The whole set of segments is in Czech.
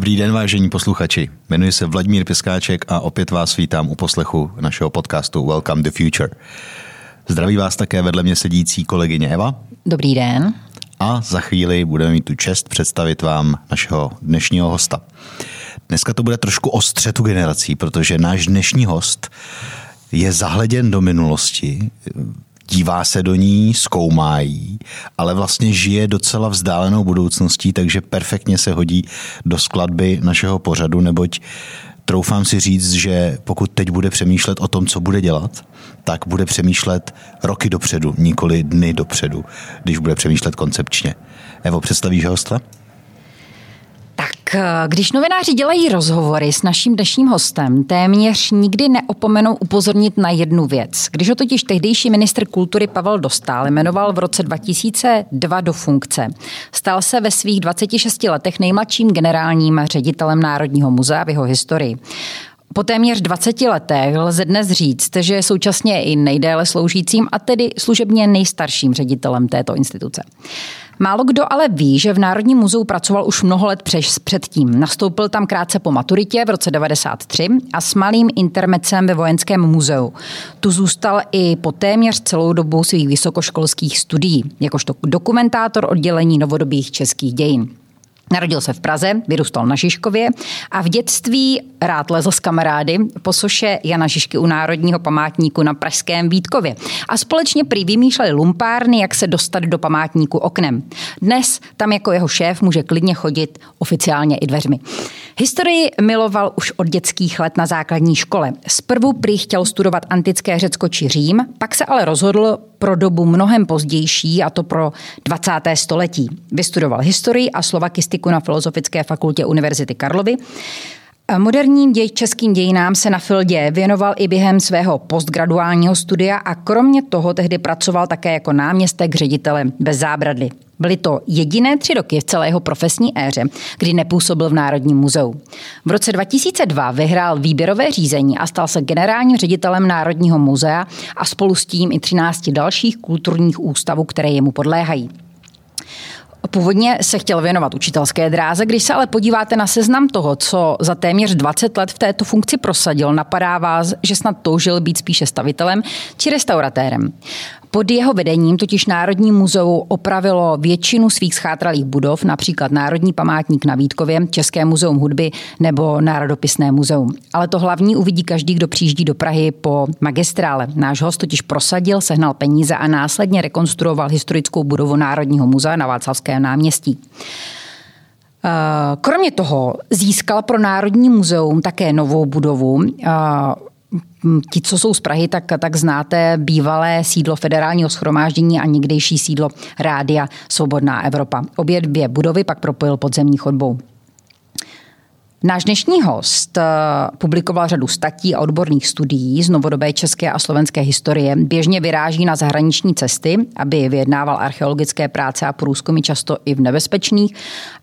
Dobrý den, vážení posluchači. Jmenuji se Vladimír Piskáček a opět vás vítám u poslechu našeho podcastu Welcome the Future. Zdraví vás také vedle mě sedící kolegyně Eva. Dobrý den. A za chvíli budeme mít tu čest představit vám našeho dnešního hosta. Dneska to bude trošku o střetu generací, protože náš dnešní host je zahleděn do minulosti, dívá se do ní, zkoumá jí, ale vlastně žije docela vzdálenou budoucností, takže perfektně se hodí do skladby našeho pořadu, neboť troufám si říct, že pokud teď bude přemýšlet o tom, co bude dělat, tak bude přemýšlet roky dopředu, nikoli dny dopředu, když bude přemýšlet koncepčně. Evo, představíš hosta? Tak eh, když novináři dělají rozhovory s naším dnešním hostem, téměř nikdy neopomenou upozornit na jednu věc. Když ho totiž tehdejší ministr kultury Pavel Dostál jmenoval v roce 2002 do funkce, stal se ve svých 26 letech nejmladším generálním ředitelem Národního muzea v jeho historii. Po téměř 20 letech lze dnes říct, že je současně i nejdéle sloužícím a tedy služebně nejstarším ředitelem této instituce. Málo kdo ale ví, že v Národním muzeu pracoval už mnoho let předtím. Nastoupil tam krátce po maturitě v roce 93 a s malým intermecem ve Vojenském muzeu. Tu zůstal i po téměř celou dobu svých vysokoškolských studií, jakožto dokumentátor oddělení novodobých českých dějin. Narodil se v Praze, vyrůstal na Žižkově a v dětství rád lezl s kamarády po soše Jana Žižky u Národního památníku na Pražském Vítkově. A společně prý vymýšleli lumpárny, jak se dostat do památníku oknem. Dnes tam jako jeho šéf může klidně chodit oficiálně i dveřmi. Historii miloval už od dětských let na základní škole. Zprvu prý chtěl studovat antické Řecko či Řím, pak se ale rozhodl pro dobu mnohem pozdější, a to pro 20. století. Vystudoval historii a slovakistiku na Filozofické fakultě Univerzity Karlovy. Moderním děj, českým dějinám se na Fildě věnoval i během svého postgraduálního studia a kromě toho tehdy pracoval také jako náměstek ředitele bez zábradly. Byly to jediné tři roky v celé jeho profesní éře, kdy nepůsobil v Národním muzeu. V roce 2002 vyhrál výběrové řízení a stal se generálním ředitelem Národního muzea a spolu s tím i 13 dalších kulturních ústavů, které jemu podléhají. Původně se chtěl věnovat učitelské dráze, když se ale podíváte na seznam toho, co za téměř 20 let v této funkci prosadil, napadá vás, že snad toužil být spíše stavitelem či restauratérem. Pod jeho vedením totiž Národní muzeum opravilo většinu svých schátralých budov, například Národní památník na Vítkově, České muzeum hudby nebo Národopisné muzeum. Ale to hlavní uvidí každý, kdo přijíždí do Prahy po magistrále. Náš host totiž prosadil, sehnal peníze a následně rekonstruoval historickou budovu Národního muzea na Václavském náměstí. Eh, kromě toho získal pro Národní muzeum také novou budovu. Ti, co jsou z Prahy, tak, tak znáte bývalé sídlo federálního schromáždění a někdejší sídlo Rádia Svobodná Evropa. Obě dvě budovy pak propojil podzemní chodbou. Náš dnešní host eh, publikoval řadu statí a odborných studií z novodobé české a slovenské historie. Běžně vyráží na zahraniční cesty, aby vyjednával archeologické práce a průzkumy často i v nebezpečných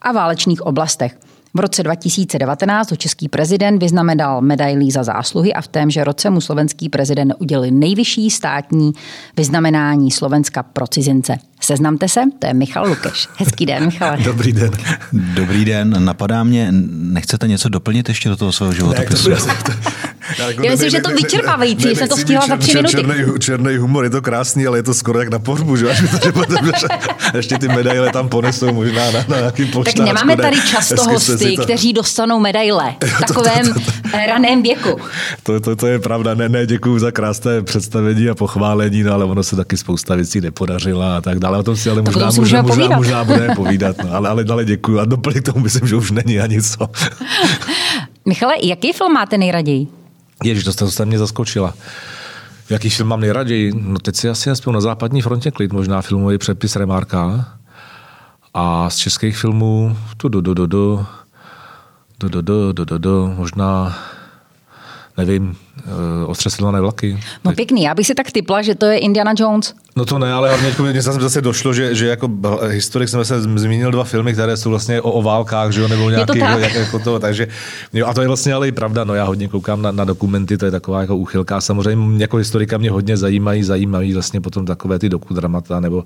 a válečných oblastech. V roce 2019 ho český prezident vyznamenal medailí za zásluhy a v témže roce mu slovenský prezident udělil nejvyšší státní vyznamenání Slovenska pro cizince. Seznamte se, to je Michal Lukeš. Hezký den, Michale. Dobrý den. Dobrý den. Napadá mě, nechcete něco doplnit ještě do toho svého životopisu? Ne, to, jako Já myslím, že to vyčerpávající, jsem to stihla za tři minuty. Černý, černý humor, je to krásný, ale je to skoro jak na pohřbu, že? Až to, že potom, že ještě ty medaile tam ponesou možná na, na nějaký poštářku. Tak nemáme tady často hosty, to... kteří dostanou medaile v takovém to, to, to, to, raném věku. To, to, to, je pravda. Ne, ne, děkuji za krásné představení a pochválení, no, ale ono se taky spousta věcí nepodařila a tak dále ale o tom si ale možná, možná, možná, povídat. možná bude povídat. No, ale, ale, ale děkuji a doplně k tomu myslím, že už není ani co. Michale, jaký film máte nejraději? Ježíš, to jste, to jste mě zaskočila. Jaký film mám nejraději? No teď si asi nespěl na západní frontě klid, možná filmový přepis Remarka. A z českých filmů, tu do do do do, do do do do do do, možná nevím, ostřesilované vlaky. No pěkný, já bych si tak typla, že to je Indiana Jones. No to ne, ale hlavně mě zase došlo, že, že jako historik jsem se zmínil dva filmy, které jsou vlastně o, o válkách, že jo, nebo nějaký, to tak. jako to, takže jo, a to je vlastně ale i pravda, no já hodně koukám na, na dokumenty, to je taková jako úchylka a samozřejmě jako historika mě hodně zajímají, zajímají vlastně potom takové ty dokudramata nebo,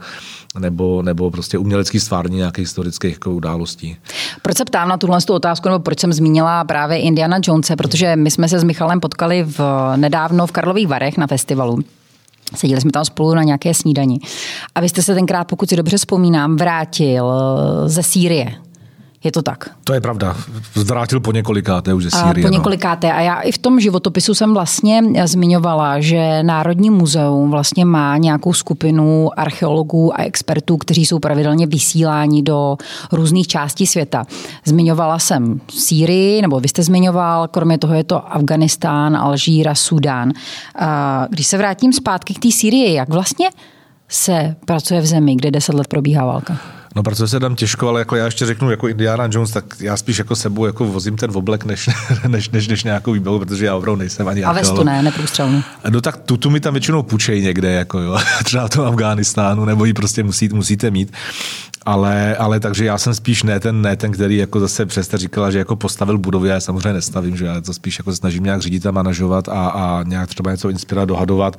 nebo, nebo prostě umělecký stvární nějakých historických jako událostí. Proč se ptám na tuhle otázku, nebo proč jsem zmínila právě Indiana Jonese, protože my jsme se s Michalem potkali v, nedávno v Karlových Varech na festivalu. Seděli jsme tam spolu na nějaké snídani. A vy jste se tenkrát, pokud si dobře vzpomínám, vrátil ze Sýrie. Je to tak? To je pravda. Zvrátil po několikáté už ze Sýrie. Po no. několikáté. No. A já i v tom životopisu jsem vlastně zmiňovala, že Národní muzeum vlastně má nějakou skupinu archeologů a expertů, kteří jsou pravidelně vysíláni do různých částí světa. Zmiňovala jsem Sýrii, nebo vy jste zmiňoval, kromě toho je to Afganistán, Alžíra, Sudán. Když se vrátím zpátky k té Sýrii, jak vlastně se pracuje v zemi, kde deset let probíhá válka? No, protože se tam těžko, ale jako já ještě řeknu, jako Indiana Jones, tak já spíš jako sebou jako vozím ten oblek, než, než, než, než nějakou výbavu, protože já opravdu nejsem ani A vestu ne, neprůstřelnou. No tak tu, tu mi tam většinou půjčej někde, jako jo, třeba v tom Afghánistánu, nebo ji prostě musí, musíte mít. Ale, ale takže já jsem spíš ne ten, ne ten, který jako zase přesto říkala, že jako postavil budovy, já samozřejmě nestavím, že já to spíš jako snažím nějak řídit a manažovat a, a nějak třeba něco inspirovat, dohadovat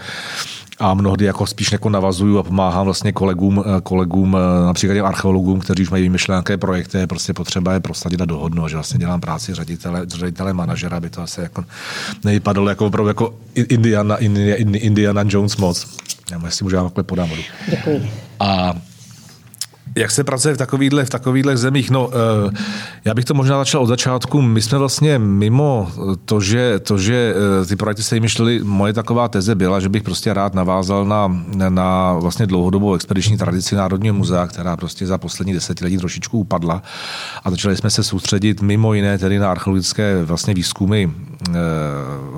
a mnohdy jako spíš jako navazuju a pomáhám vlastně kolegům, eh, kolegům eh, například archeologům, kteří už mají vymyšlené nějaké projekty, je prostě potřeba je prosadit a dohodnout, že vlastně dělám práci ředitele, ředitele manažera, aby to asi jako nevypadalo jako opravdu jako Indiana, Indiana, Indiana Jones moc. Já si můžu takhle podám vodu. Děkuji. A jak se pracuje v takovýchhle, v takovýchhle zemích? No, eh, já bych to možná začal od začátku. My jsme vlastně mimo to, že, to, že eh, ty projekty se vymýšlely, moje taková teze byla, že bych prostě rád navázal na, na vlastně dlouhodobou expediční tradici Národního muzea, která prostě za poslední desetiletí trošičku upadla. A začali jsme se soustředit mimo jiné tedy na archeologické vlastně výzkumy e,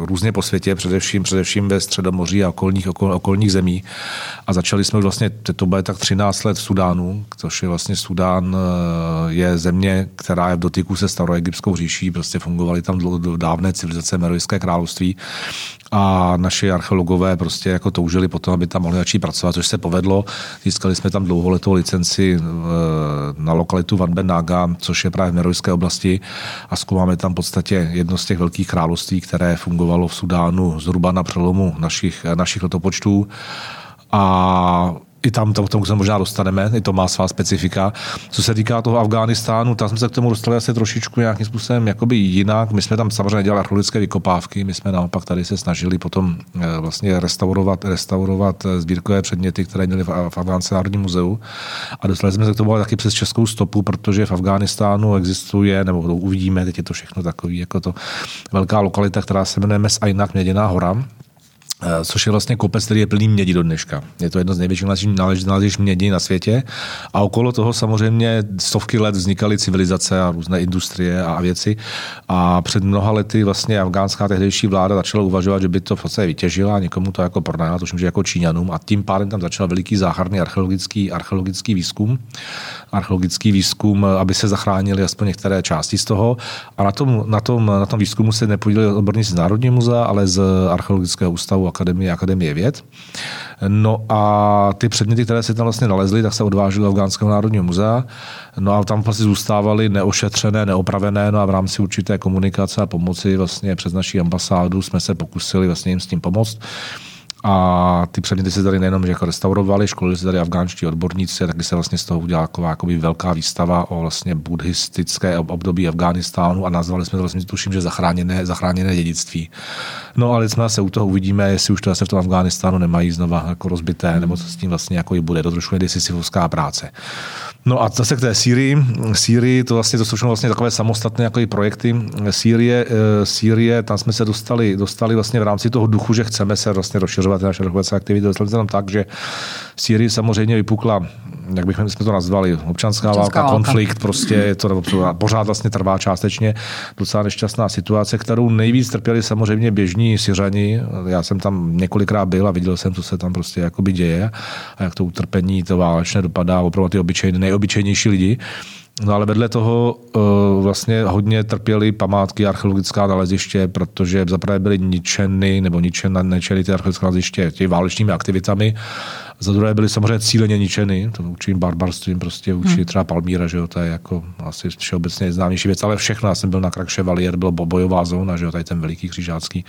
různě po světě, především, především ve Středomoří a okolních, okol, okolních zemí. A začali jsme vlastně, to bude tak 13 let v Sudánu, což je vlastně Sudán, eh, je země, která je v dotyku se staroegyptskou říší, prostě fungovaly tam dávné civilizace Merojské království a naši archeologové prostě jako toužili potom, aby tam mohli začít pracovat, což se povedlo. Získali jsme tam dlouholetou licenci eh, na lokalitu Van Ben Naga, což je právě v Merojské oblasti a zkoumáme tam v podstatě jedno z těch velkých království, které fungovalo v Sudánu zhruba na přelomu našich, našich letopočtů. A i tam to, k tomu se možná dostaneme, i to má svá specifika. Co se týká toho Afghánistánu, tam jsme se k tomu dostali asi trošičku nějakým způsobem jakoby jinak. My jsme tam samozřejmě dělali archeologické vykopávky, my jsme naopak tady se snažili potom eh, vlastně restaurovat, restaurovat eh, sbírkové předměty, které měly v Afgánské národním muzeu. A dostali jsme se k tomu taky přes českou stopu, protože v Afghánistánu existuje, nebo to uvidíme, teď je to všechno takový, jako to velká lokalita, která se jmenuje Mes Ainak, Měděná hora, což je vlastně kopec, který je plný mědi do dneška. Je to jedno z největších naležišť mědi na světě. A okolo toho samozřejmě stovky let vznikaly civilizace a různé industrie a věci. A před mnoha lety vlastně afgánská tehdejší vláda začala uvažovat, že by to v podstatě vytěžila a někomu to jako prodala, tuším, že jako Číňanům. A tím pádem tam začal veliký zácharný archeologický, archeologický výzkum, archeologický výzkum, aby se zachránili aspoň některé části z toho. A na tom, na tom, na tom výzkumu se nepodíleli odborníci z Národního muzea, ale z Archeologického ústavu Akademie, Akademie věd. No a ty předměty, které se tam vlastně nalezly, tak se odvážely do Afgánského národního muzea. No a tam vlastně zůstávaly neošetřené, neopravené, no a v rámci určité komunikace a pomoci vlastně přes naší ambasádu jsme se pokusili vlastně jim s tím pomoct. A ty předměty se tady nejenom že jako restaurovali, školili se tady afgánští odborníci, taky se vlastně z toho udělala taková jakoby velká výstava o vlastně buddhistické období Afghánistánu a nazvali jsme to vlastně, tuším, že zachráněné, zachráněné dědictví. No ale jsme se u toho uvidíme, jestli už to zase v tom Afghánistánu nemají znova jako rozbité, nebo co s tím vlastně jako bude. To trošku je práce. No a zase k té Sýrii. Sýrii, to vlastně to jsou vlastně takové samostatné jako projekty. Sýrie, eh, Sýrie, tam jsme se dostali, dostali vlastně v rámci toho duchu, že chceme se vlastně rozšiřovat naše rozhodovací aktivity. Dostali se tam tak, že v Sýrii samozřejmě vypukla jak bychom jsme to nazvali, občanská, občanská válka, válka, konflikt, prostě je to, pořád vlastně trvá částečně docela nešťastná situace, kterou nejvíc trpěli samozřejmě běžní Syřani. Já jsem tam několikrát byl a viděl jsem, co se tam prostě jakoby děje a jak to utrpení, to válečné dopadá opravdu ty obyčejné, nejobyčejnější lidi. No ale vedle toho uh, vlastně hodně trpěly památky archeologická naleziště, protože zaprvé byly ničeny nebo ničena, ničeny ty archeologické naleziště těmi válečnými aktivitami. Za druhé byly samozřejmě cíleně ničeny, to určitým barbarstvím, prostě vůči hmm. třeba Palmíra, že jo, to je jako asi všeobecně známější věc, ale všechno, já jsem byl na Krak Chevalier, bylo bojová zóna, že jo, tady ten veliký křižácký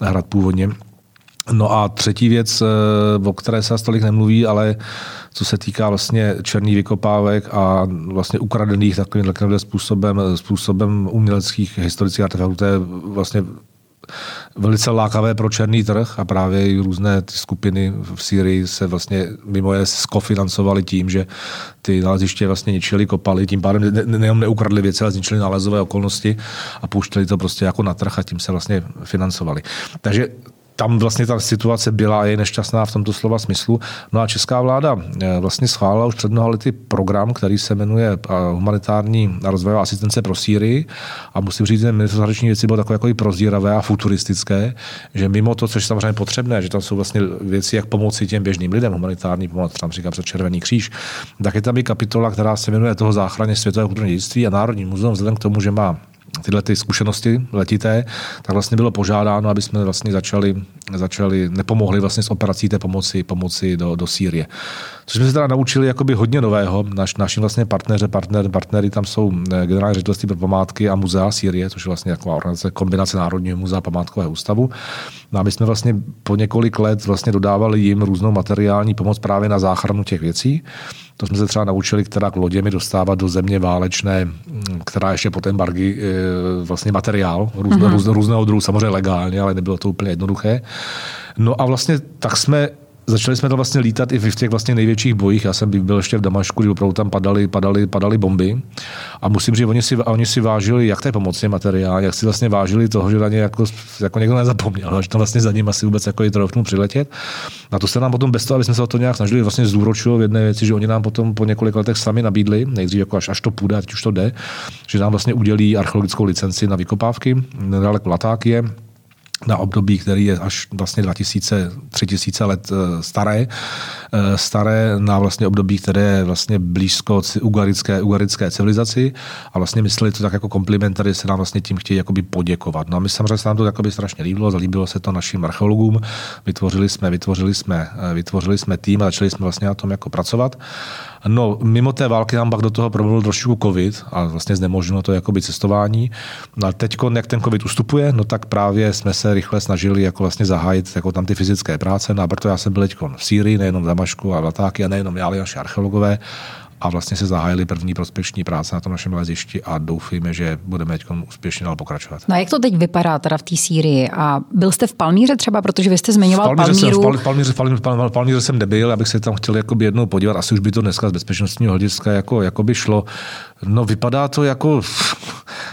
hrad původně. No a třetí věc, eh, o které se tolik nemluví, ale co se týká vlastně černých vykopávek a vlastně ukradených takovým, způsobem, způsobem uměleckých historických artefaktů, to je vlastně velice lákavé pro černý trh a právě i různé ty skupiny v Syrii se vlastně mimo je skofinancovaly tím, že ty naleziště vlastně ničili, kopali, tím pádem ne, nejenom neukradli věci, ale zničili nálezové okolnosti a pouštěli to prostě jako na trh a tím se vlastně financovali. Takže tam vlastně ta situace byla a je nešťastná v tomto slova smyslu. No a česká vláda eh, vlastně schválila už před mnoha lety program, který se jmenuje eh, humanitární a rozvojová asistence pro Sýrii. A musím říct, že ministerstvo zahraniční věci bylo takové jako i prozíravé a futuristické, že mimo to, což je samozřejmě potřebné, že tam jsou vlastně věci, jak pomoci těm běžným lidem, humanitární pomoc, třeba říkám před Červený kříž, tak je tam i kapitola, která se jmenuje toho záchraně světového kulturního dědictví a Národní muzeum, vzhledem k tomu, že má tyhle ty zkušenosti letité, tak vlastně bylo požádáno, aby jsme vlastně začali, začali nepomohli vlastně s operací té pomoci, pomoci do, do Sýrie. Což jsme se teda naučili jakoby hodně nového. Naš, naši vlastně partneře, partner, partnery tam jsou eh, generální ředitelství pro památky a muzea Sýrie, což je vlastně jako organizace kombinace Národního muzea a památkového ústavu. No a my jsme vlastně po několik let vlastně dodávali jim různou materiální pomoc právě na záchranu těch věcí. To jsme se třeba naučili, která k loděmi dostávat do země válečné, která ještě po embargy e, vlastně materiál různe, mm-hmm. různého druhu, samozřejmě legálně, ale nebylo to úplně jednoduché. No a vlastně tak jsme začali jsme to vlastně lítat i v těch vlastně největších bojích. Já jsem byl ještě v Damašku, kdy opravdu tam padaly, padaly, padaly bomby. A musím říct, oni si, oni si vážili jak té pomocně materiál, jak si vlastně vážili toho, že na ně jako, jako někdo nezapomněl, že to vlastně za ním asi vůbec jako i trofnu přiletět. A to se nám potom bez toho, aby jsme se o to nějak snažili, vlastně zúročilo v jedné věci, že oni nám potom po několik letech sami nabídli, nejdřív jako až, až to půjde, ať už to jde, že nám vlastně udělí archeologickou licenci na vykopávky, nedaleko Latákie, na období, který je až vlastně 2000, 3000 let eh, staré, eh, staré na vlastně období, které je vlastně blízko ugarické, ugarické civilizaci a vlastně mysleli to tak jako kompliment, tady se nám vlastně tím chtějí jakoby poděkovat. No a my samozřejmě se nám to jakoby strašně líbilo, zalíbilo se to našim archeologům, vytvořili jsme, vytvořili jsme, eh, vytvořili jsme tým a začali jsme vlastně na tom jako pracovat. No, mimo té války nám pak do toho promluvil trošku covid a vlastně znemožnilo to jakoby cestování. No a teď, jak ten covid ustupuje, no tak právě jsme se rychle snažili jako vlastně zahájit jako tam ty fyzické práce. No a proto já jsem byl teď v Sýrii, nejenom v Damašku a Latáky a nejenom já, ale naši archeologové a vlastně se zahájili první prospěšní práce na tom našem lezišti a doufíme, že budeme teď úspěšně dál pokračovat. No a jak to teď vypadá teda v té Sýrii? A byl jste v Palmíře třeba, protože vy jste zmiňoval v Palmíře Palmíru? Jsem, v Palmíře, v Palmíře, Palmíře, Palmíře jsem nebyl, abych se tam chtěl jakoby jednou podívat. Asi už by to dneska z bezpečnostního hlediska jako, jako by šlo. No vypadá to jako,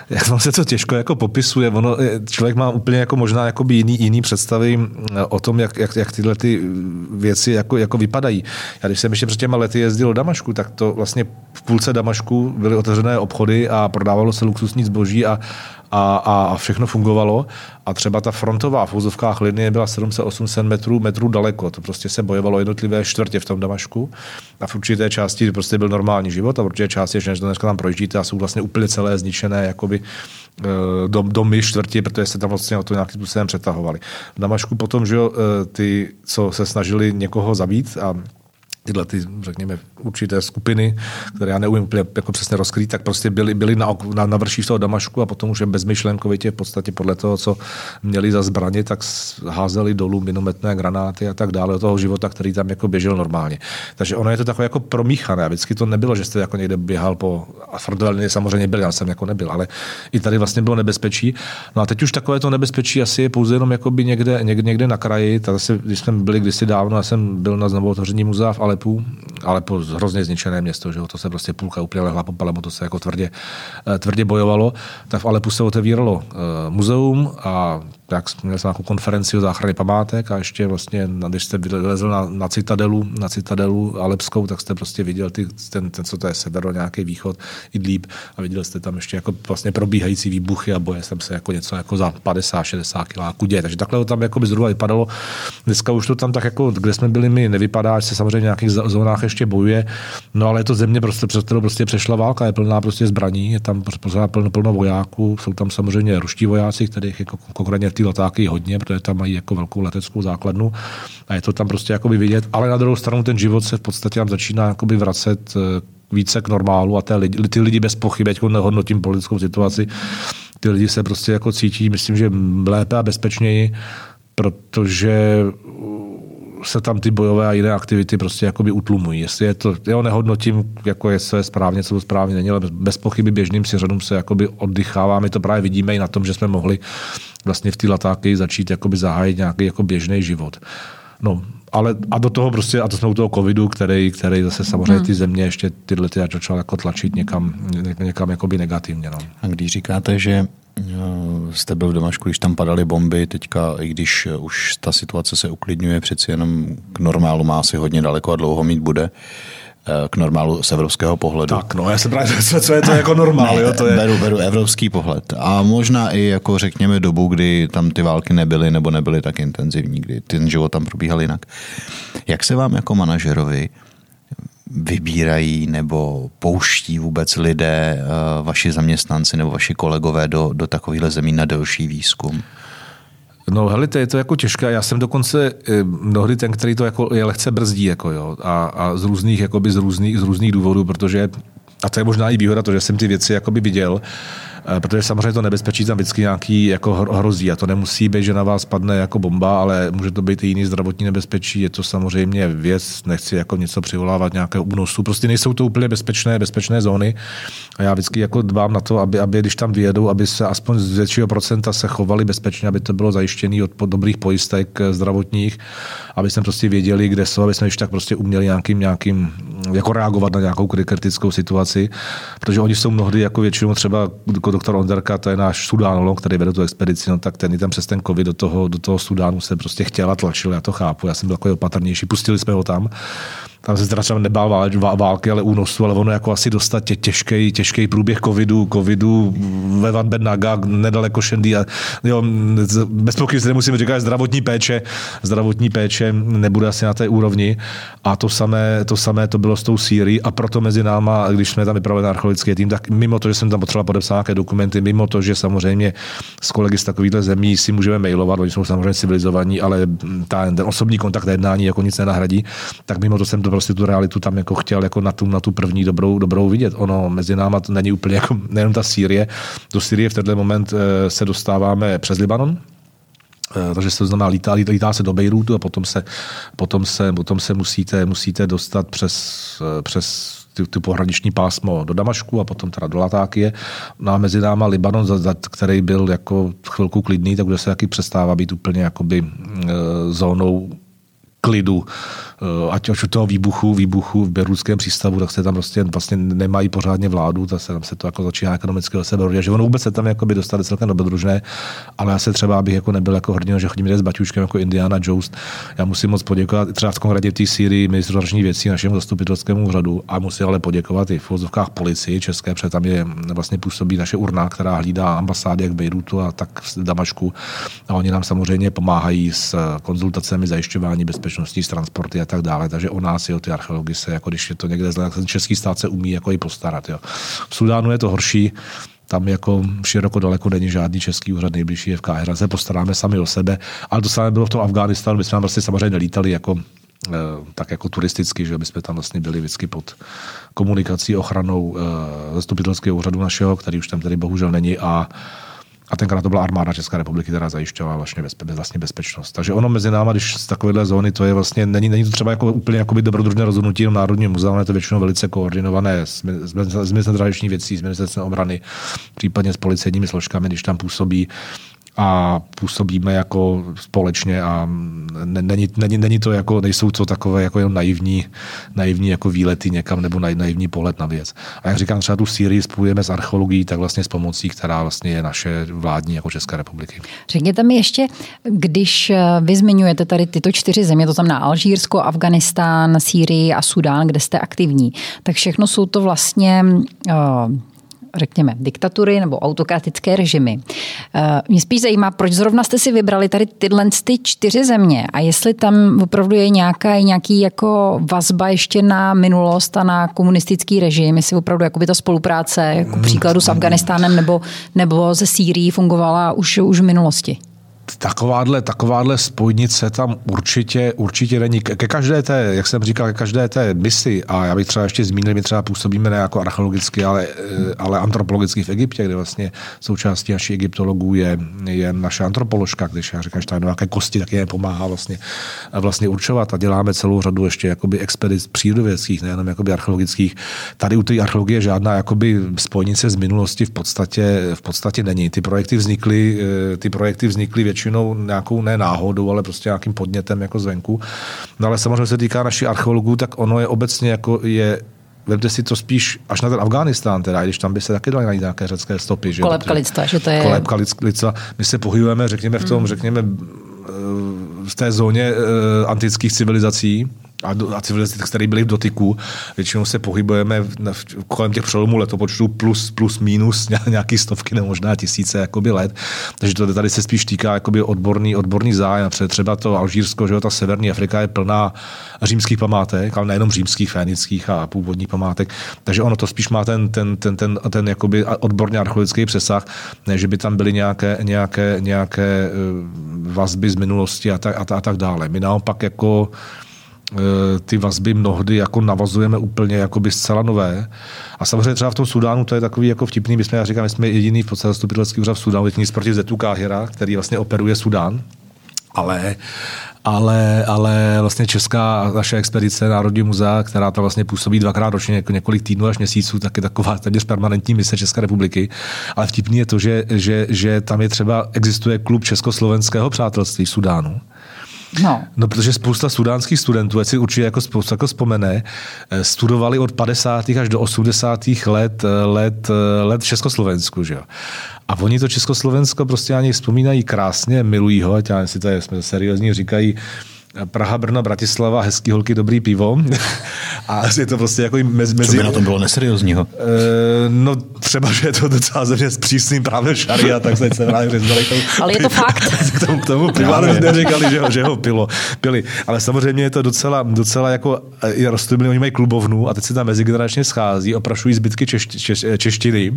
jak vám se to těžko jako popisuje. Ono, člověk má úplně jako možná jakoby jiný, jiný představy eh, o tom, jak, jak, jak tyhle ty věci jako, jako vypadají. Já když jsem ještě před těma lety jezdil do Damašku, tak to vlastně v půlce Damašku byly otevřené obchody a prodávalo se luxusní zboží a, a, a všechno fungovalo. A třeba ta frontová v úzovkách linie byla 700-800 metrů, metrů daleko. To prostě se bojovalo jednotlivé čtvrtě v tom Damašku. A v určité části prostě byl normální život a v určité části, že dneska tam projíždíte a jsou vlastně úplně celé zničené jakoby eh, dom, domy čtvrti, protože se tam vlastně o to nějakým způsobem přetahovali. V Damašku potom, že eh, ty, co se snažili někoho zabít a tyhle ty, řekněme, určité skupiny, které já neumím úplně jako přesně rozkrýt, tak prostě byly, byly na, na, na vrší toho Damašku a potom už bezmyšlenkovitě v podstatě podle toho, co měli za zbraně, tak házeli dolů minometné granáty a tak dále do toho života, který tam jako běžel normálně. Takže ono je to takové jako promíchané. Vždycky to nebylo, že jste jako někde běhal po a samozřejmě byl, já jsem jako nebyl, ale i tady vlastně bylo nebezpečí. No a teď už takové to nebezpečí asi je pouze jenom někde, někde, někde na kraji. Tak zase, když jsme byli kdysi dávno, já jsem byl na znovu muzea v Alepu, Alepo hrozně zničené město, že jo, to se prostě půlka úplně lehla po Palemu, to se jako tvrdě, eh, tvrdě bojovalo, tak v Alepu se otevíralo uh, muzeum a jak měl jsem nějakou konferenci o záchraně památek a ještě vlastně, když jste vylezl na, na citadelu, na citadelu Alepskou, tak jste prostě viděl ty, ten, ten, co to je sever, nějaký východ, Idlíb a viděl jste tam ještě jako vlastně probíhající výbuchy a boje jsem se jako něco jako za 50-60 kiláků děje. Takže takhle to tam jako by zhruba vypadalo. Dneska už to tam tak jako, kde jsme byli my, nevypadá, že se samozřejmě v nějakých zónách ještě bojuje, no ale je to země, prostě, přes kterou prostě přešla válka, je plná prostě zbraní, je tam prostě plno, plno vojáků, jsou tam samozřejmě ruští vojáci, kterých jako konkrétně ty letáky hodně, protože tam mají jako velkou leteckou základnu a je to tam prostě jakoby vidět, ale na druhou stranu ten život se v podstatě tam začíná jakoby vracet eh, více k normálu a ty lidi, ty lidi bez pochyby, jako nehodnotím politickou situaci, ty lidi se prostě jako cítí, myslím, že lépe a bezpečněji, protože se tam ty bojové a jiné aktivity prostě jakoby utlumují. Jestli je to, já nehodnotím, jako jestli je správně, co to správně není, ale bez pochyby běžným řadům se jakoby oddychává. My to právě vidíme i na tom, že jsme mohli vlastně v té latáky začít jakoby zahájit nějaký jako běžný život. No, ale a do toho prostě, a to jsme u toho covidu, který, který zase samozřejmě hmm. ty země ještě tyhle ty začal jako tlačit někam, někam jakoby negativně. No. A když říkáte, že jste byl v Damašku, když tam padaly bomby, teďka, i když už ta situace se uklidňuje, přeci jenom k normálu má asi hodně daleko a dlouho mít bude, eh, k normálu z evropského pohledu. Tak, no, já se právě, co, co je to jako normál, ne, jo, to je... Beru, beru evropský pohled. A možná i jako řekněme dobu, kdy tam ty války nebyly nebo nebyly tak intenzivní, kdy ten život tam probíhal jinak. Jak se vám jako manažerovi vybírají nebo pouští vůbec lidé, eh, vaši zaměstnanci nebo vaši kolegové do, do takovýchhle zemí na delší výzkum? No hele, to je to jako těžké. Já jsem dokonce eh, mnohdy ten, který to jako je lehce brzdí, jako jo, a, a z různých, jakoby z různých, z různých důvodů, protože a to je možná i výhoda, to, že jsem ty věci jakoby viděl, protože samozřejmě to nebezpečí tam vždycky nějaký jako hrozí a to nemusí být, že na vás padne jako bomba, ale může to být i jiný zdravotní nebezpečí, je to samozřejmě věc, nechci jako něco přivolávat nějakého únosu, prostě nejsou to úplně bezpečné, bezpečné zóny. A já vždycky jako dbám na to, aby, aby když tam vyjedou, aby se aspoň z většího procenta se chovali bezpečně, aby to bylo zajištěné od dobrých pojistek eh, zdravotních, aby jsme prostě věděli, kde jsou, aby jsme ještě tak prostě uměli nějakým, nějakým jako reagovat na nějakou kritickou situaci, protože oni jsou mnohdy jako většinou třeba doktor Onderka, to je náš sudánolog, který vede tu expedici, no tak ten tam přes ten covid do toho, do toho Sudánu se prostě chtěl a tlačil, já to chápu, já jsem byl takový opatrnější, pustili jsme ho tam tam se teda třeba nebál války, ale únosu, ale ono jako asi dostat tě, těžký, těžký průběh covidu, covidu ve Van Bernaga, nedaleko Šendy a jo, bez pochyby se nemusíme říkat, zdravotní péče, zdravotní péče nebude asi na té úrovni. A to samé, to samé to bylo s tou Sýrií a proto mezi náma, když jsme tam vypravili archeologický tým, tak mimo to, že jsem tam potřeboval podepsat nějaké dokumenty, mimo to, že samozřejmě s kolegy z takovýchto zemí si můžeme mailovat, oni jsou samozřejmě civilizovaní, ale ta, ten osobní kontakt jednání jako nic nenahradí, tak mimo to jsem to prostě tu realitu tam jako chtěl jako na tu, na tu první dobrou, dobrou vidět. Ono mezi náma to není úplně jako nejenom ta Sýrie. Do Sýrie v tenhle moment eh, se dostáváme přes Libanon, eh, takže se to znamená, lítá, lítá se do Bejrútu a potom se, potom se, potom se musíte, musíte dostat přes, eh, přes ty, ty pohraniční pásmo do Damašku a potom teda do Latákie. No a mezi náma Libanon, za, za, který byl jako chvilku klidný, tak kde se taky přestává být úplně jakoby e, zónou klidu, ať už u toho výbuchu, výbuchu v Berlínském přístavu, tak se tam prostě vlastně nemají pořádně vládu, tak se tam se to jako začíná ekonomicky do sebe že ono vůbec se tam jako by dostali celkem dobrodružné, ale já se třeba, abych jako nebyl jako hrdina, že chodím s baťuškem jako Indiana Jones. Já musím moc poděkovat třeba v konkrétně v té Syrii ministru věcí našemu zastupitelskému úřadu a musím ale poděkovat i v vozovkách policii české, protože tam je vlastně působí naše urna, která hlídá ambasády jak v Bejrutu a tak v Damašku. A oni nám samozřejmě pomáhají s konzultacemi zajišťování bezpečnosti bezpečnostní transporty a tak dále. Takže o nás, jo, ty archeologi se, jako když je to někde zle, ten český stát se umí jako i postarat. Jo. V Sudánu je to horší, tam jako široko daleko není žádný český úřad, nejbližší je v Káhira, se postaráme sami o sebe, ale to samé bylo v tom Afghánistánu, my jsme tam vlastně samozřejmě nelítali jako eh, tak jako turisticky, že by jsme tam vlastně byli vždycky pod komunikací, ochranou eh, zastupitelského úřadu našeho, který už tam tady bohužel není a a tenkrát to byla armáda České republiky, která zajišťovala vlastně, bezpe, vlastně bezpečnost. Takže ono mezi náma, když z takovéhle zóny, to je vlastně, není, není to třeba jako úplně jako dobrodružné rozhodnutí jenom Národního muzea, ale je to většinou velice koordinované s, s, s věcí, s ministerstvem obrany, případně s policejními složkami, když tam působí a působíme jako společně a není, není, není to jako, nejsou to takové jako jenom naivní, naivní jako výlety někam nebo naivní pohled na věc. A jak říkám, třeba tu Sýrii spojujeme s archeologií, tak vlastně s pomocí, která vlastně je naše vládní jako České republiky. Řekněte mi ještě, když eh, vy zmiňujete tady tyto čtyři země, to znamená Alžírsko, Afganistán, Sýrii a Sudán, kde jste aktivní, tak všechno jsou to vlastně uh, řekněme, diktatury nebo autokratické režimy. Eh, mě spíš zajímá, proč zrovna jste si vybrali tady tyhle ty čtyři země a jestli tam opravdu je nějaká, nějaký jako vazba ještě na minulost a na komunistický režim, jestli opravdu jakoby ta spolupráce, jako příkladu s Afganistánem nebo, nebo ze Sýrií fungovala už, už v minulosti takováhle, takováhle spojnice tam určitě, určitě není. Ke každé té, jak jsem říkal, ke každé té misi, a já bych třeba ještě zmínil, my třeba působíme ne jako archeologicky, ale, eh, ale antropologicky v Egyptě, kde vlastně součástí naší egyptologů je, je naše antropoložka, když já říkám, že tam nějaké kosti, tak je pomáhá vlastně, vlastně určovat a děláme celou řadu ještě jakoby expedic přírodovědských, nejenom jakoby archeologických. Tady u té archeologie žádná jakoby spojnice z minulosti v podstatě, v podstatě není. Ty projekty vznikly, eh, ty projekty vznikly většinou nějakou ne náhodou, ale prostě nějakým podnětem jako zvenku. No ale samozřejmě se týká našich archeologů, tak ono je obecně jako je Vemte si to spíš až na ten Afghánistán, teda, když tam by se taky dali najít nějaké řecké stopy. Že? Kolebka lidstva, že to je... Kolebka lidstva. My se pohybujeme, řekněme, v tom, hmm. řekněme, v té zóně eh, antických civilizací, a, a civilizace, které byly v dotyku. Většinou se pohybujeme v, v, kolem těch přelomů letopočtu plus, plus minus nějaký stovky nebo možná tisíce jakoby let. Takže to tady se spíš týká jakoby odborný, odborný zájem. Třeba to Alžírsko, že jo, ta severní Afrika je plná římských památek, ale nejenom římských, fénických a původních památek. Takže ono to spíš má ten, ten, ten, ten, ten jakoby odborně archeologický přesah, ne, že by tam byly nějaké, nějaké, nějaké eh, vazby z minulosti a tak, a, a tak dále. My naopak jako ty vazby mnohdy jako navazujeme úplně jakoby zcela nové. A samozřejmě třeba v tom Sudánu to je takový jako vtipný, my jsme, já říkám, my jsme jediný v podstatě zastupitelský úřad v Sudánu, jediný proti Zetu Káhira, který vlastně operuje Sudán. Ale ale, ale vlastně česká naše expedice Národní muzea, která tam vlastně působí dvakrát ročně, jako několik týdnů až měsíců, tak je taková téměř permanentní mise České republiky. Ale vtipný je to, že, že, že tam je třeba, existuje klub československého přátelství v Sudánu No. no, protože spousta sudánských studentů, ať si určitě jako spousta jako vzpomene, eh, studovali od 50. až do 80. let, eh, let, eh, let v Československu. Že? A oni to Československo prostě ani vzpomínají krásně, milují ho, ať já si to je, jsme seriózní, říkají, Praha, Brno, Bratislava, hezký holky, dobrý pivo. a je to prostě jako mezi... mezi... Co by na tom bylo neseriózního? E, no třeba, že je to docela země s přísným právem šaria, tak se právě řezali tomu. Ale je to fakt. k tomu, k tomu piva neříkali, že ho, že ho pilo, pili. Ale samozřejmě je to docela, docela jako i rozstupili, oni mají klubovnu a teď se tam mezigeneračně schází, oprašují zbytky češ, češ, češtiny.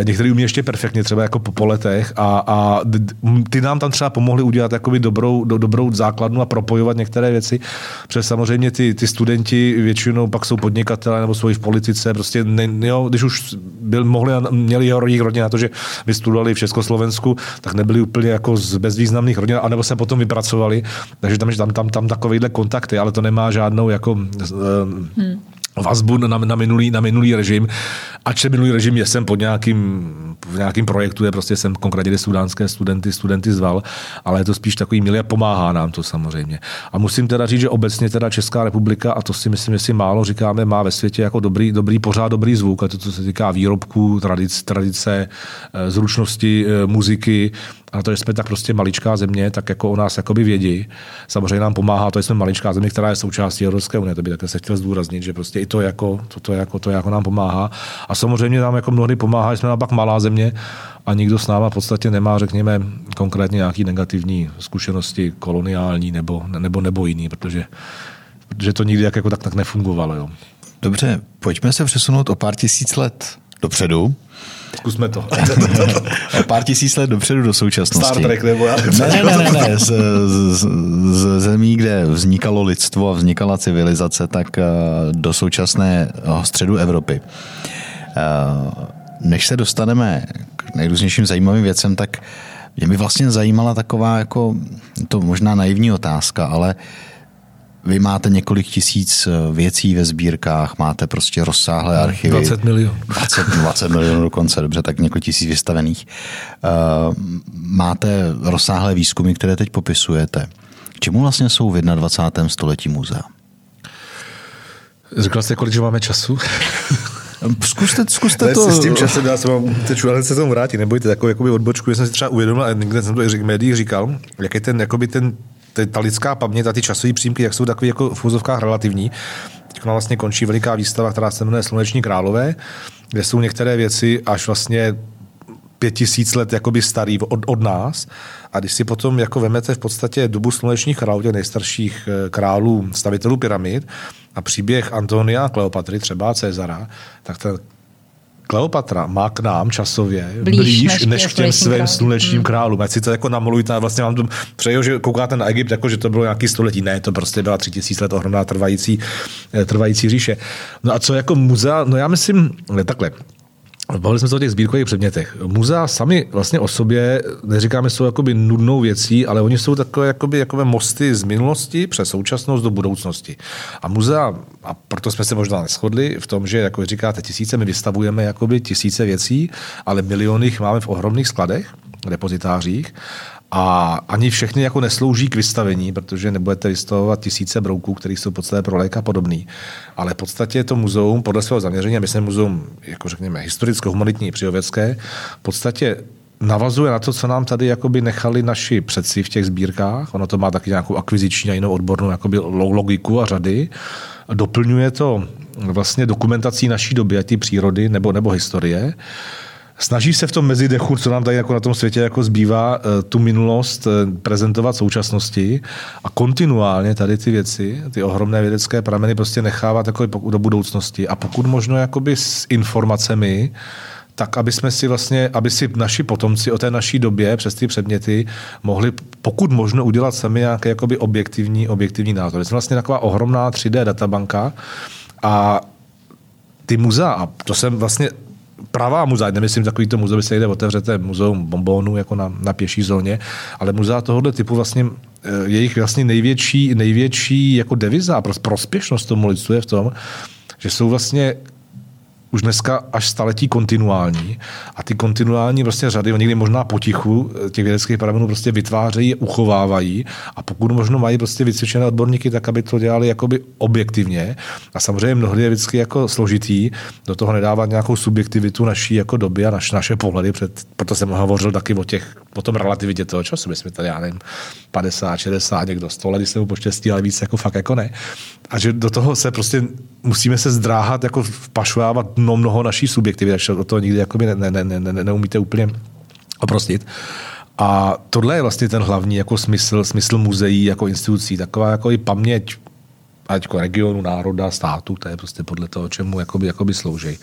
E, některý umí ještě perfektně, třeba jako po, poletech a, a ty nám tam třeba pomohli udělat dobrou, do, dobrou základnu a pro propojovat některé věci, protože samozřejmě ty, ty studenti většinou pak jsou podnikatelé nebo jsou v politice, prostě ne, jo, když už byl, mohli, měli jeho rodinných rodin na to, že vystudovali v Československu, tak nebyli úplně jako z bezvýznamných rodin, anebo se potom vypracovali, takže tam, tam, tam, tam takovýhle kontakty, ale to nemá žádnou jako hmm vazbu na, na, minulý, na minulý režim. Ač se minulý režim je jsem pod nějakým, v nějakým projektu, je prostě jsem konkrétně sudánské studenty, studenty zval, ale je to spíš takový milý a pomáhá nám to samozřejmě. A musím teda říct, že obecně teda Česká republika, a to si myslím, že si málo říkáme, má ve světě jako dobrý, dobrý pořád dobrý zvuk, a to, co se týká výrobků, tradic, tradice, eh, zručnosti, eh, muziky, a to, že jsme tak prostě maličká země, tak jako o nás jakoby vědí. Samozřejmě nám pomáhá to, že jsme maličká země, která je součástí Evropské unie. To by také se chtěl zdůraznit, že prostě i to jako, to, to, jako, to jako nám pomáhá. A samozřejmě nám jako mnohdy pomáhá, že jsme naopak malá země a nikdo s náma v podstatě nemá, řekněme, konkrétně nějaký negativní zkušenosti koloniální nebo, nebo, nebo jiný, protože, protože to nikdy jak, jako tak, tak nefungovalo. Jo. Dobře, pojďme se přesunout o pár tisíc let dopředu. Zkusme to. pár tisíc let dopředu do současnosti. Star Trek nebo já ne, ne, ne, ne, ne. Z, z, z zemí, kde vznikalo lidstvo a vznikala civilizace, tak eh, do současného středu Evropy. Eh, než se dostaneme k nejrůznějším zajímavým věcem, tak mě by vlastně zajímala taková jako, to možná naivní otázka, ale vy máte několik tisíc eh, věcí ve sbírkách, máte prostě rozsáhlé no, archivy. 20 milionů. 20, 20 milionů dokonce, dobře, tak několik tisíc vystavených. Uh, máte rozsáhlé výzkumy, které teď popisujete. Čemu vlastně jsou v 21. století muzea? Řekl jste, kolik že máme času? Zkuste, zkuste to. S tím časem já se vám teď se tomu vrátit, nebojte, takovou jakoby odbočku, jsem si třeba uvědomil, a někde jsem to i v médiích říkal, jak je ten, jakoby ten ta lidská paměť a ty časové přímky, jak jsou takové jako v úzovkách relativní. Teď vlastně končí veliká výstava, která se jmenuje Sluneční králové, kde jsou některé věci až vlastně pět tisíc let jakoby starý od, od nás. A když si potom jako vemete v podstatě dobu slunečních králů, těch nejstarších eh, králů, stavitelů pyramid a příběh Antonia a Kleopatry, třeba Cezara, tak ten Kleopatra má k nám časově blíž, blíž než, než k těm svým slunečním hmm. králům. Ať si to jako namlujte, vlastně vám to přeju, že koukáte na Egypt, jako že to bylo nějaký století. Ne, to prostě byla tři tisíc let ohromná trvající, eh, trvající říše. No a co jako muzea, no já myslím, ne, takhle, Bavili jsme se o těch sbírkových předmětech. Muzea sami vlastně o sobě, neříkáme, jsou jakoby nudnou věcí, ale oni jsou takové jakoby, jakoby mosty z minulosti přes současnost do budoucnosti. A muzea, a proto jsme se možná neschodli v tom, že, jako říkáte, tisíce, my vystavujeme jakoby tisíce věcí, ale miliony jich máme v ohromných skladech, depozitářích a ani všechny jako neslouží k vystavení, protože nebudete vystavovat tisíce brouků, které jsou podstatě pro léka podobný. Ale v podstatě to muzeum podle svého zaměření, a myslím muzeum, jako řekněme, historicko-humanitní přírověcké, v podstatě navazuje na to, co nám tady jakoby nechali naši předci v těch sbírkách. Ono to má taky nějakou akviziční a jinou odbornou jakoby logiku a řady. Doplňuje to vlastně dokumentací naší doby, ať ty přírody nebo, nebo historie snaží se v tom mezidechu, co nám tady jako na tom světě jako zbývá, eh, tu minulost eh, prezentovat současnosti a kontinuálně tady ty věci, ty ohromné vědecké prameny prostě nechávat jako do budoucnosti a pokud možno jakoby s informacemi, tak aby jsme si vlastně, aby si naši potomci o té naší době přes ty předměty mohli pokud možno udělat sami nějaké jakoby objektivní, objektivní názory. Jsme vlastně taková ohromná 3D databanka a ty muzea, a to jsem vlastně pravá muzea, nemyslím takový to muzeum, se jde otevřete muzeum bombónů jako na, na pěší zóně, ale muzea tohoto typu vlastně eh, jejich vlastně největší, největší jako deviza a prospěšnost tomu lidstvu je v tom, že jsou vlastně už dneska až staletí kontinuální. A ty kontinuální prostě řady, někdy možná potichu eh, těch vědeckých pramenů prostě vytvářejí, uchovávají. A pokud možno mají prostě vycvičené odborníky tak, aby to dělali jakoby objektivně. A samozřejmě mnohdy je vždycky jako složitý do toho nedávat nějakou subjektivitu naší jako doby a naš, naše pohledy, před, proto jsem hovořil taky o těch, o tom relativitě toho času, my jsme tady, já nevím, 50, 60, někdo 100 let, když se mu poštěstí, ale víc jako fakt jako ne. A že do toho se prostě musíme se zdráhat jako vpašovávat no, mnoho naší subjektivity, takže o to nikdy jakoby ne, ne, ne, ne, neumíte úplně oprostit. A tohle je vlastně ten hlavní jako smysl, smysl muzeí jako institucí, taková jako i paměť ať jako regionu, národa, státu, to je prostě podle toho, čemu jakoby, jakoby slouží.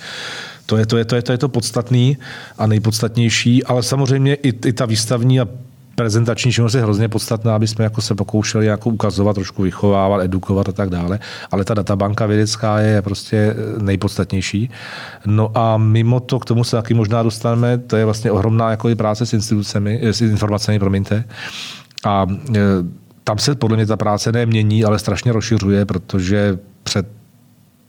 To je to, je, to, je, to je to podstatný a nejpodstatnější, ale samozřejmě i, i ta výstavní a prezentační činnost je hrozně podstatná, aby jsme jako se pokoušeli jako ukazovat, trošku vychovávat, edukovat a tak dále, ale ta databanka vědecká je prostě nejpodstatnější. No a mimo to, k tomu se taky možná dostaneme, to je vlastně ohromná jako práce s institucemi, s informacemi, promiňte. A e, tam se podle mě ta práce nemění, ale strašně rozšiřuje, protože před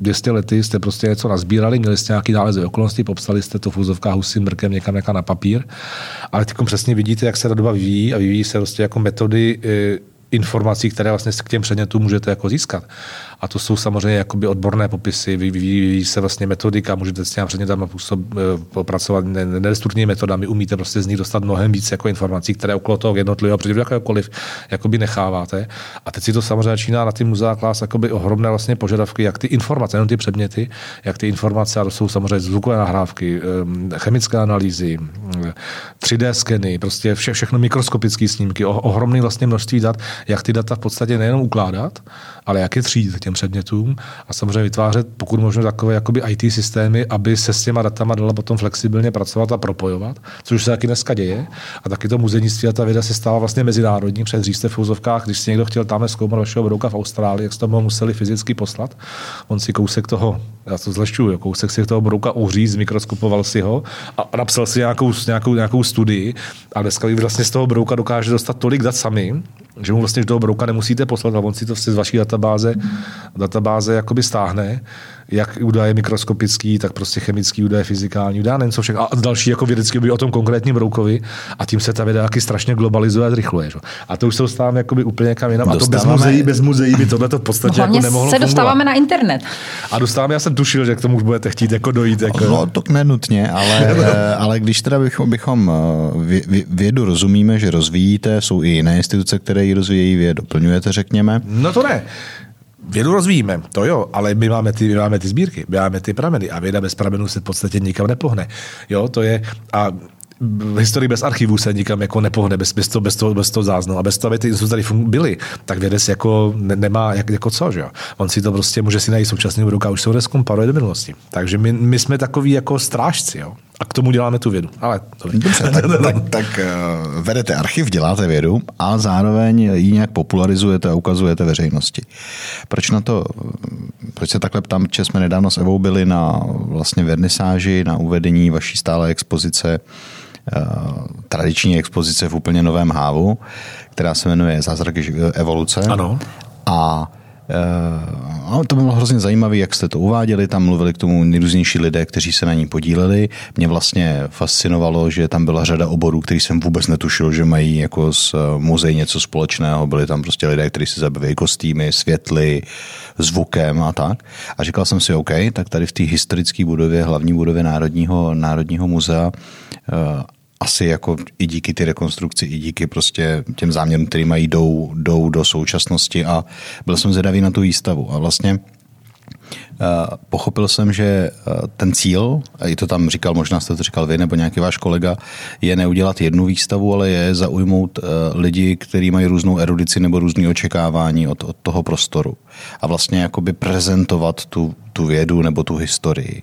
200 lety jste prostě něco nazbírali, měli jste nějaký nález okolnosti, popsali jste to v úzovkách husím mrkem někam, někam na papír, ale teď přesně vidíte, jak se ta doba vyvíjí a vyvíjí se prostě jako metody e, informací, které vlastně k těm předmětům můžete jako získat. A to jsou samozřejmě jakoby odborné popisy, vyvíjí se vlastně metodika, můžete s těmi předmětami popracovat nedestruktivními metodami, umíte prostě z nich dostat mnohem víc jako informací, které okolo toho jednotlivého předmětu jakéhokoliv jakoby necháváte. A teď si to samozřejmě začíná na ty muzea klást jakoby ohromné vlastně požadavky, jak ty informace, jenom ty předměty, jak ty informace, a to jsou samozřejmě zvukové nahrávky, chemické analýzy, 3D skeny, prostě vše, všechno mikroskopické snímky, ohromné vlastně množství dat, jak ty data v podstatě nejenom ukládat, ale jak je třídit těm předmětům a samozřejmě vytvářet pokud možno takové jakoby IT systémy, aby se s těma datama dala potom flexibilně pracovat a propojovat, což se taky dneska děje. A taky to muzejnictví a ta věda se stává vlastně mezinárodní. Před dřív v úzovkách, když si někdo chtěl tam zkoumat vašeho brouka v Austrálii, jak jste ho museli fyzicky poslat. On si kousek toho, já to zlešťuju, kousek si toho brouka uříz, mikroskopoval si ho a napsal si nějakou, nějakou, nějakou studii. A dneska vlastně z toho brouka dokáže dostat tolik dat sami, že mu vlastně toho brouka nemusíte poslat, a on si to z vaší databáze, databáze jakoby stáhne jak údaje mikroskopický, tak prostě chemický údaje, fyzikální údaje, nejen co všechno. A další jako vědecky by o tom konkrétním broukovi a tím se ta věda taky strašně globalizuje a zrychluje. Že? A to už se dostáváme jakoby úplně kam jinam. A to bez muzeí, bez muzeí by tohle to v podstatě jako nemohlo se dostáváme fungovat. na internet. A dostáváme, já jsem tušil, že k tomu už budete chtít jako dojít. Jako... No, to nenutně, ale, eh, ale když teda bychom, bychom eh, vědu rozumíme, že rozvíjíte, jsou i jiné instituce, které ji rozvíjejí, vy je doplňujete, řekněme. No to ne. Vědu rozvíjíme, to jo, ale my máme ty, my máme ty sbírky, my máme ty prameny a věda bez pramenů se v podstatě nikam nepohne. Jo, to je, a v historii bez archivů se nikam jako nepohne, bez, bez, toho, bez, toho, bez toho záznamu. A bez toho, aby ty instituce tady byly, tak vědec jako ne, nemá jak, jako co, že jo. On si to prostě může si najít současný ruka, už se ho do minulosti. Takže my, my, jsme takový jako strážci, jo. A k tomu děláme tu vědu. Ale Dobře, tak, tak, tak uh, vedete archiv, děláte vědu a zároveň ji nějak popularizujete a ukazujete veřejnosti. Proč na to, proč se takhle ptám, že jsme nedávno s Evou byli na vlastně vernisáži, na uvedení vaší stále expozice Eh, tradiční expozice v úplně novém hávu, která se jmenuje Zázraky evoluce. Ano. A Uh, to bylo hrozně zajímavé, jak jste to uváděli, tam mluvili k tomu nejrůznější lidé, kteří se na ní podíleli. Mě vlastně fascinovalo, že tam byla řada oborů, který jsem vůbec netušil, že mají jako s eh, muzeí něco společného. Byli tam prostě lidé, kteří se zabývají kostýmy, světly, zvukem a tak. A říkal jsem si, OK, tak tady v té historické budově, hlavní budově Národního, Národního muzea, uh, asi jako i díky ty rekonstrukci, i díky prostě těm záměrům, který mají jdou, jdou do současnosti a byl jsem zvědavý na tu výstavu a vlastně Uh, pochopil jsem, že uh, ten cíl, a i to tam říkal, možná jste to říkal vy nebo nějaký váš kolega, je neudělat jednu výstavu, ale je zaujmout uh, lidi, kteří mají různou erudici nebo různé očekávání od, od toho prostoru. A vlastně jakoby prezentovat tu, tu vědu nebo tu historii.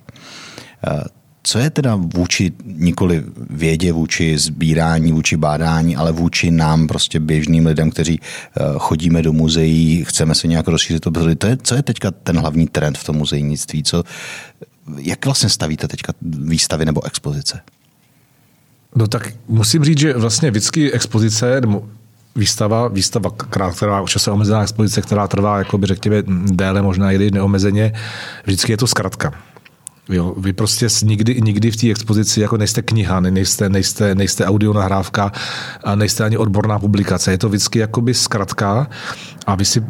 Co je teda vůči nikoli vědě, vůči sbírání, vůči bádání, ale vůči nám, prostě běžným lidem, kteří eh, chodíme do muzeí, chceme se nějak rozšířit to to je, co je teďka ten hlavní trend v tom muzejnictví? Co, jak vlastně stavíte teďka výstavy nebo expozice? No tak musím říct, že vlastně vždycky expozice nebo výstava, výstava, která čase omezená expozice, která trvá, jakoby, řekněme, déle, možná i neomezeně, vždycky je to zkratka. Jo, vy prostě nikdy, nikdy v té expozici jako nejste kniha, nejste, nejste, nejste audio nahrávka nejste ani odborná publikace. Je to vždycky jakoby zkratka a vy si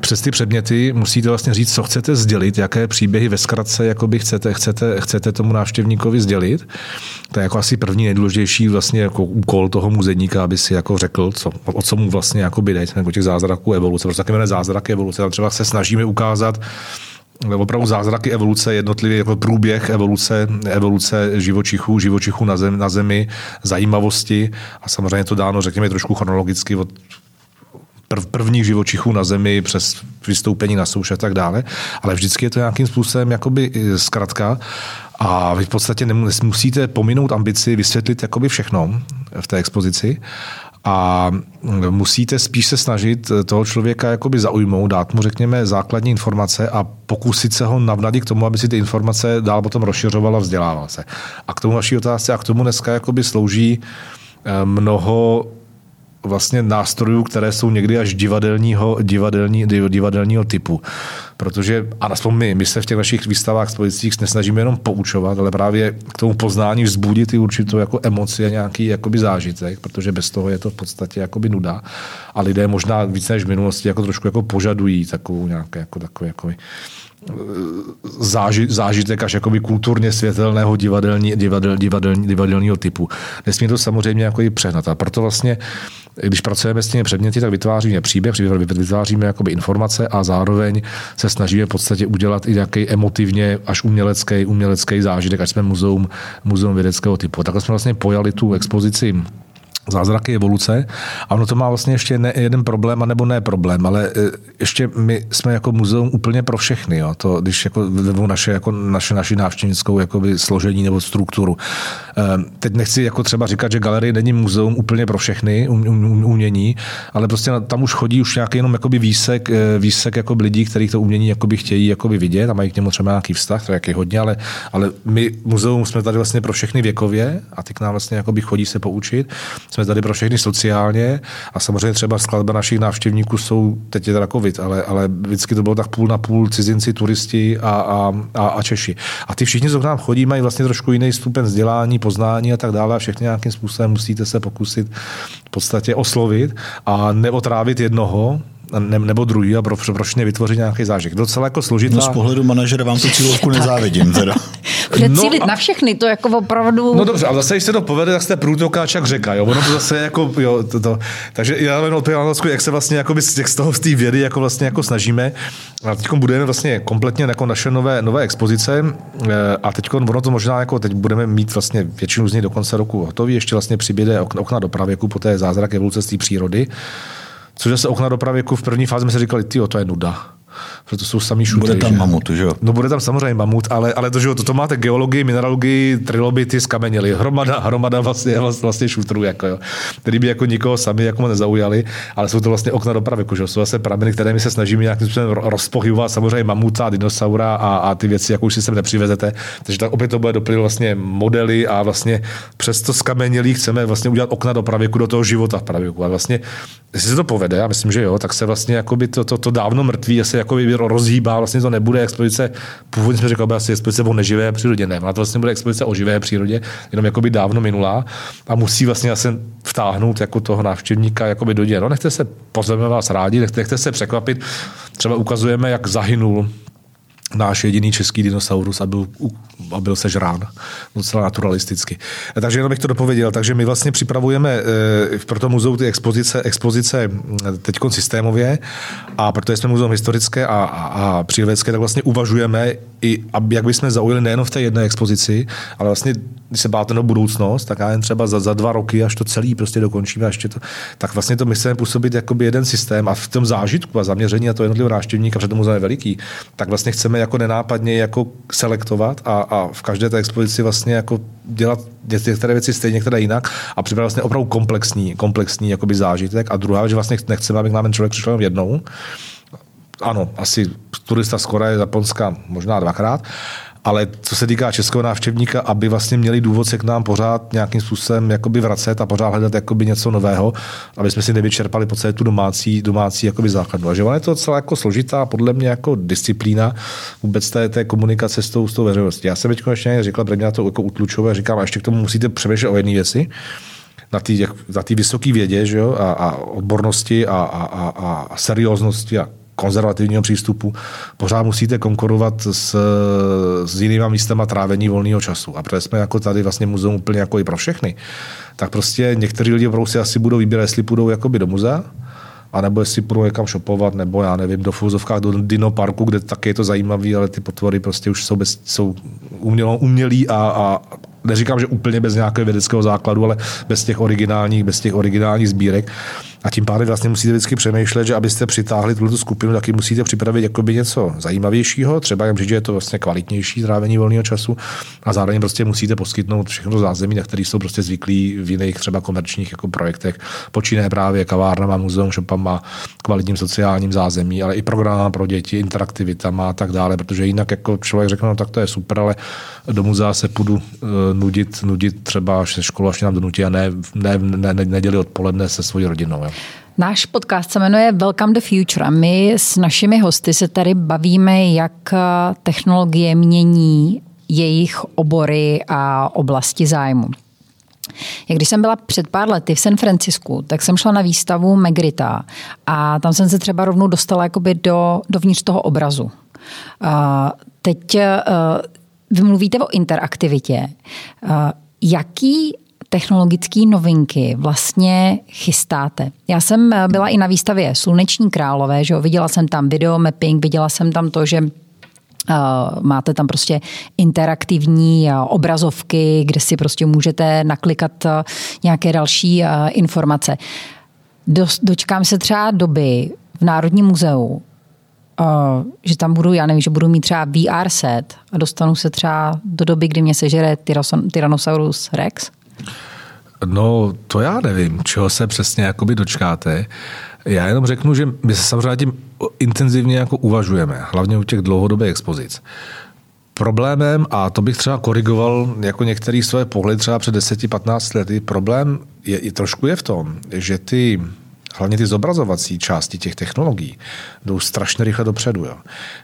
přes ty předměty musíte vlastně říct, co chcete sdělit, jaké příběhy ve zkratce jakoby chcete, chcete, chcete tomu návštěvníkovi sdělit. To je jako asi první nejdůležitější vlastně jako úkol toho muzejníka, aby si jako řekl, co, o co mu vlastně jako jde, těch zázraků evoluce. Prostě taky zázraky evoluce. Tam třeba se snažíme ukázat opravdu zázraky evoluce, jednotlivý jako průběh evoluce, evoluce živočichů, živočichů na, zem, na zemi, zajímavosti. A samozřejmě to dáno, řekněme, trošku chronologicky od prv, prvních živočichů na zemi přes vystoupení na souše a tak dále, ale vždycky je to nějakým způsobem jakoby zkratka. A vy v podstatě nemusíte pominout ambici vysvětlit jakoby všechno v té expozici a musíte spíš se snažit toho člověka jakoby zaujmout, dát mu, řekněme, základní informace a pokusit se ho navnadit k tomu, aby si ty informace dál potom rozšiřoval a vzdělával se. A k tomu vaší otázce a k tomu dneska jakoby slouží eh, mnoho vlastně nástrojů, které jsou někdy až divadelního, divadelní, divadelního typu. Protože, a aspoň my, my se v těch našich výstavách spojicích nesnažíme jenom poučovat, ale právě k tomu poznání vzbudit i určitou jako emoci a nějaký jakoby zážitek, protože bez toho je to v podstatě jakoby nuda. A lidé možná více než v minulosti jako trošku jako požadují takovou nějaké jako takový jako záži, zážitek až jakoby kulturně světelného divadelní, divadel, divadelní, divadelního typu. Nesmí to samozřejmě jako i přehnat. A proto vlastně, když pracujeme s těmi předměty, tak vytváříme příběh, vytváříme jakoby informace a zároveň se snažíme v podstatě udělat i nějaký emotivně až umělecký, umělecký zážitek, až jsme muzeum, muzeum vědeckého typu. Takhle jsme vlastně pojali tu expozici zázraky evoluce. A ono to má vlastně ještě ne, jeden problém, anebo ne problém, ale e, ještě my jsme jako muzeum úplně pro všechny. Jo. To, když jako naše, jako naše, naši návštěvnickou jakoby složení nebo strukturu. E, teď nechci jako třeba říkat, že galerie není muzeum úplně pro všechny um, um, um, umění, ale prostě tam už chodí už nějaký jenom jakoby výsek, e, výsek jako lidí, kteří to umění jakoby chtějí jakoby vidět a mají k němu třeba nějaký vztah, to je hodně, ale, ale my muzeum jsme tady vlastně pro všechny věkově a ty k nám vlastně jakoby chodí se poučit jsme tady pro všechny sociálně a samozřejmě třeba skladba našich návštěvníků jsou, teď je teda covid, ale, ale vždycky to bylo tak půl na půl cizinci, turisti a, a, a, a Češi. A ty všichni, co k nám chodí, mají vlastně trošku jiný stupeň vzdělání, poznání a tak dále a všechny nějakým způsobem musíte se pokusit v podstatě oslovit a neotrávit jednoho, ne, nebo druhý a pro, proč nevytvořit nějaký zážitek. Docela jako složitá. No z pohledu manažera vám tu cílovku nezávidím teda. Bude no, cílit a... na všechny, to jako opravdu... No dobře, ale zase, když se to povede, tak jste průtokáč jak řeka, jo. Ono to zase jako, jo, to, to. Takže já jenom odpověděl jak se vlastně jako z toho z té vědy jako vlastně jako snažíme. A teď budeme vlastně kompletně jako naše nové, nové expozice eh, a teď ono to možná jako teď budeme mít vlastně většinu z nich do konce roku hotový, ještě vlastně přiběde okna do pravěku po té zázrak evoluce z té přírody. Což zase okna dopravy, jako v první fázi jsme si říkali, ty to je nuda protože jsou samý šutry. Bude tam že? mamut, že jo? No bude tam samozřejmě mamut, ale, ale to, že jo, to, to máte geologii, mineralogii, trilobity, skameněli. Hromada, hromada vlastně, vlastně šutrů, jako jo, který by jako nikoho sami jako nezaujali, ale jsou to vlastně okna dopravy, jako, že jsou vlastně prameny, které my se snažíme nějakým způsobem rozpohybovat, samozřejmě mamuta, dinosaura a, a ty věci, jako už si sem nepřivezete. Takže tak opět to bude doplnit vlastně modely a vlastně přes to skamenělí chceme vlastně udělat okna do pravěku, do toho života v pravěku. A vlastně, jestli se to povede, já myslím, že jo, tak se vlastně jako by to, to, to dávno mrtví asi jako rozhýbá, vlastně to nebude expozice, původně jsme říkali, asi expozice o neživé přírodě, ne, ale to vlastně bude expozice o živé přírodě, jenom jakoby dávno minulá a musí vlastně asi vtáhnout jako toho návštěvníka jakoby do děje. No, nechte se, pozveme vás rádi, nechte, nechte se překvapit, třeba ukazujeme, jak zahynul náš jediný český dinosaurus a byl, a byl sežrán docela naturalisticky. Takže jenom bych to dopověděl. Takže my vlastně připravujeme e, pro to muzeu ty expozice, expozice teď systémově a protože jsme muzeum historické a, a, a přírodecké, tak vlastně uvažujeme i, aby, jak bychom zaujali nejen v té jedné expozici, ale vlastně, když se báte na budoucnost, tak já jen třeba za, za dva roky, až to celý prostě dokončíme, až to, tak vlastně to myslíme působit jako jeden systém a v tom zážitku a zaměření a to jednotlivého návštěvníka, protože to muzeum je veliký, tak vlastně chceme jako nenápadně jako selektovat a, a v každé té expozici vlastně jako dělat některé věci stejně, některé jinak a připravit vlastně opravdu komplexní, komplexní jakoby zážitek. A druhá, že vlastně nechceme, aby k nám ten člověk přišel jednou, ano, asi turista z Koreje, Japonska možná dvakrát, ale co se týká českého návštěvníka, aby vlastně měli důvod se k nám pořád nějakým způsobem jakoby vracet a pořád hledat jakoby něco nového, aby jsme si nevyčerpali po celé tu domácí, domácí jakoby základu. A že je to celá jako složitá, podle mě jako disciplína vůbec té, té komunikace s tou, s tou veřejností. Já jsem teď ještě řekla, mě to jako utlučové, říkám, a ještě k tomu musíte přemýšlet o jedné věci, na té vysoké vědě že jo? A, a odbornosti a, a, a, a serióznosti a konzervativního přístupu, pořád musíte konkurovat s, s jinýma místama trávení volného času. A protože jsme jako tady vlastně muzeum úplně jako i pro všechny, tak prostě někteří opravdu si asi budou vybírat, jestli půjdou jakoby do muzea, nebo jestli půjdou někam shopovat, nebo já nevím, do Fouzovkách, do Dino Parku, kde taky je to zajímavé, ale ty potvory prostě už jsou, bez, jsou umělo, umělý a, a neříkám, že úplně bez nějakého vědeckého základu, ale bez těch originálních, bez těch originálních sbírek. A tím pádem vlastně musíte vždycky přemýšlet, že abyste přitáhli tuto skupinu, taky musíte připravit jakoby něco zajímavějšího, třeba jim říct, že je to vlastně kvalitnější trávení volného času a zároveň prostě musíte poskytnout všechno zázemí, na který jsou prostě zvyklí v jiných třeba komerčních jako projektech. Počíné právě kavárnama, muzeum, shopama, kvalitním sociálním zázemí, ale i program pro děti, interaktivitama a tak dále, protože jinak jako člověk řekne, no tak to je super, ale do muzea se půjdu eh, nudit, nudit třeba se školu, až nám donutí a ne, ne, ne, ne neděli odpoledne se svojí rodinou. Jo. Náš podcast se jmenuje Welcome the Future a my s našimi hosty se tady bavíme, jak technologie mění jejich obory a oblasti zájmu. Jak když jsem byla před pár lety v San Francisku, tak jsem šla na výstavu Megrita a tam jsem se třeba rovnou dostala jakoby do, dovnitř toho obrazu. A teď vy mluvíte o interaktivitě. Jaký technologické novinky vlastně chystáte? Já jsem eh, byla i na výstavě Sluneční králové, že jo? viděla jsem tam video mapping, viděla jsem tam to, že Uh, máte tam prostě interaktivní uh, obrazovky, kde si prostě můžete naklikat nějaké další informace. Do, dočkám se třeba doby v Národním muzeu, že tam budu, já nevím, že budu mít třeba VR set a dostanu se třeba do doby, kdy mě sežere Tyrannosaurus Rex? No, to já nevím, čeho se přesně jakoby dočkáte. Já jenom řeknu, že my se samozřejmě tím intenzivně jako uvažujeme, hlavně u těch dlouhodobých expozic. Problémem, a to bych třeba korigoval jako některý své pohledy třeba před 10-15 lety, problém je, je trošku je v tom, že ty hlavně ty zobrazovací části těch technologií jdou strašně rychle dopředu. Jo.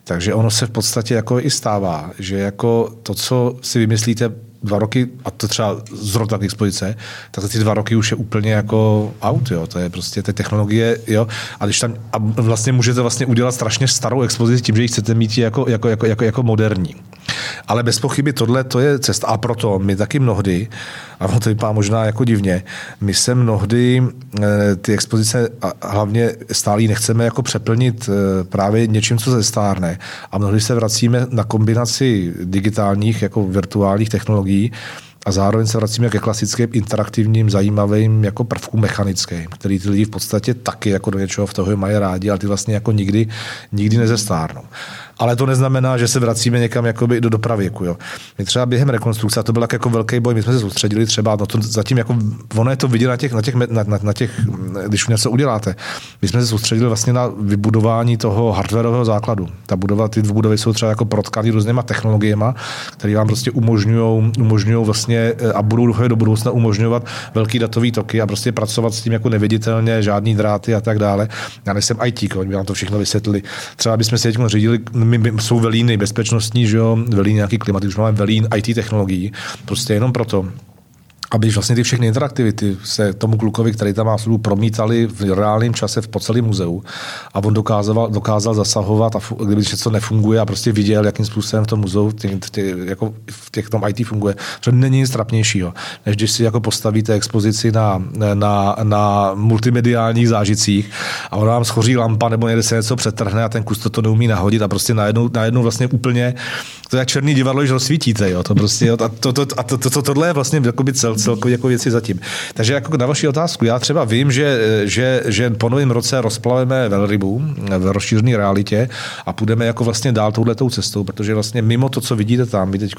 Takže ono se v podstatě jako i stává, že jako to, co si vymyslíte dva roky, a to třeba zrovna k expozice, tak za ty dva roky už je úplně jako out, jo. To je prostě ty technologie, jo. A když tam, a vlastně můžete vlastně udělat strašně starou expozici tím, že ji chcete mít jako, jako, jako, jako, jako moderní. Ale bez pochyby tohle to je cesta. A proto my taky mnohdy, a to vypadá možná jako divně, my se mnohdy eh, ty expozice hlavně stále nechceme jako přeplnit eh, právě něčím, co zestárne. A mnohdy se vracíme na kombinaci digitálních jako virtuálních technologií a zároveň se vracíme ke klasickým interaktivním, zajímavým jako prvkům mechanickým, který ty lidi v podstatě taky jako do něčeho v toho mají rádi, ale ty vlastně jako nikdy, nikdy nezestárnou ale to neznamená, že se vracíme někam jakoby do dopravěku. Jo. My třeba během rekonstrukce, a to byl jako velký boj, my jsme se soustředili třeba na to, zatím jako, ono je to vidět na těch, na těch, na, na, na těch když něco uděláte. My jsme se soustředili vlastně na vybudování toho hardwareového základu. Ta budova, ty budovy jsou třeba jako protkaný různýma technologiemi, které vám prostě umožňují umožňují vlastně eh, a budou do budoucna umožňovat velký datový toky a prostě pracovat s tím jako neviditelně, žádný dráty a tak dále. Já nejsem IT, oni vám to všechno vysvětlili. Třeba bychom se teď řídili my, my, jsou velíny bezpečnostní, že jo, velíny nějaký klimaty, už máme velín IT technologií. Prostě jenom proto, aby vlastně ty všechny interaktivity se tomu klukovi, který tam má službu, promítali v reálném čase v po celém muzeu a on dokázal, dokázal zasahovat a kdyby něco nefunguje a prostě viděl, jakým způsobem v tom muzeu ty, ty, jako v těch tom IT funguje, že není nic trapnějšího, než když si jako postavíte expozici na, na, na multimediálních zážitcích a ona vám schoří lampa nebo někde se něco přetrhne a ten kus to, to neumí nahodit a prostě najednou, najednou vlastně úplně to je černý divadlo, že rozsvítíte, jo. To prostě, jo, a, to, to, a to, to, to, tohle je vlastně cel, celkově jako věci zatím. Takže jako na vaši otázku, já třeba vím, že, že, že po novém roce rozplaveme velrybu v rozšířené realitě a půjdeme jako vlastně dál touhletou cestou, protože vlastně mimo to, co vidíte tam, vy teď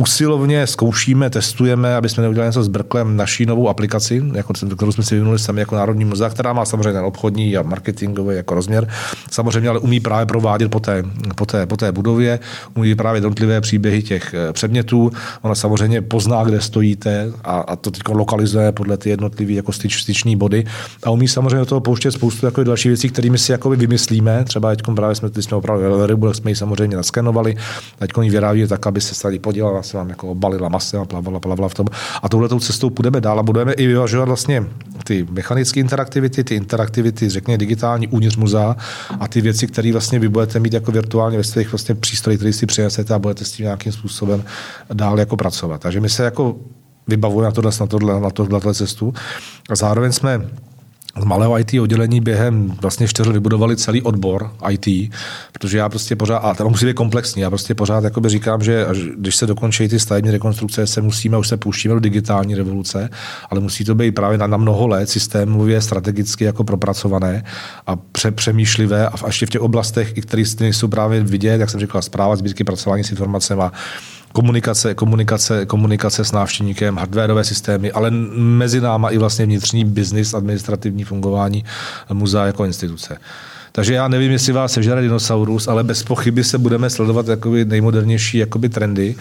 usilovně zkoušíme, testujeme, aby jsme neudělali něco s Brklem, naší novou aplikaci, jako, kterou jsme si vyvinuli sami jako Národní muzea, která má samozřejmě ten obchodní a marketingový jako rozměr. Samozřejmě ale umí právě provádět po té, po té, po té budově, umí právě jednotlivé příběhy těch eh, předmětů. Ona samozřejmě pozná, kde stojíte a, a to teď lokalizuje podle ty jednotlivé jako styč, styční body a umí samozřejmě do toho pouštět spoustu jako další věcí, kterými si jako vymyslíme. Třeba teď právě jsme, jsme opravdu rybu, jsme ji samozřejmě naskenovali, teď ji vyrábí tak, aby se stali podělala se vám jako obalila masem a plavala, plavala v tom. A touhletou cestou půjdeme dál a budeme i vyvažovat vlastně ty mechanické interaktivity, ty interaktivity, řekněme, digitální uvnitř muzea a ty věci, které vlastně vy budete mít jako virtuálně ve svých vlastně přístrojích, který si přinesete a budete s tím nějakým způsobem dál jako pracovat. Takže my se jako vybavujeme na tohle, na tohle, na tohle cestu. A zároveň jsme z malého IT oddělení během vlastně čtyř vybudovali celý odbor IT, protože já prostě pořád, a to musí být komplexní, já prostě pořád jakoby říkám, že až, když se dokončí ty stavební rekonstrukce, se musíme, už se pouštíme do digitální revoluce, ale musí to být právě na, na mnoho let systémově, strategicky jako propracované a pře, přemýšlivé a ještě v těch oblastech, které jsou právě vidět, jak jsem říkal, zpráva, sbírky, pracování s informacemi komunikace, komunikace, komunikace s návštěvníkem, hardwareové systémy, ale mezi náma i vlastně vnitřní biznis, administrativní fungování muzea jako instituce. Takže já nevím, jestli vás sežere dinosaurus, ale bez pochyby se budeme sledovat jakoby nejmodernější jakoby trendy.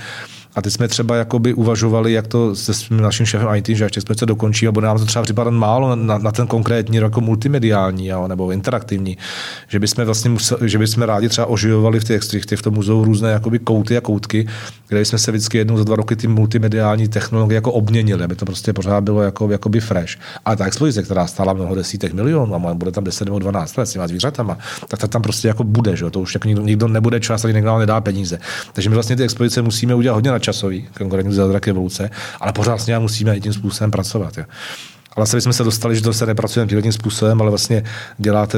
A teď jsme třeba jakoby uvažovali, jak to se svým naším šéfem IT, že ještě jsme to dokončí, bude nám to třeba připadat málo na, na ten konkrétní jako multimediální jo, nebo interaktivní, že bychom vlastně museli, že bychom rádi třeba oživovali v těch, v těch v tom muzeu různé jakoby kouty a koutky, kde jsme se vždycky jednou za dva roky ty multimediální technologie jako obměnili, aby to prostě pořád bylo jako, jakoby fresh. A ta expozice, která stála mnoho desítek milionů a bude tam 10 nebo 12 let s těma zvířatama, tak ta tam prostě jako bude, že? to už jako nikdo, nikdo nebude čas, ani někdo nedá peníze. Takže my vlastně ty expozice musíme udělat hodně na časový, konkrétně zázrak evoluce, ale pořád s ním musíme tím způsobem pracovat. Jo. A vlastně jsme se dostali, že to se nepracuje tímhle způsobem, ale vlastně děláte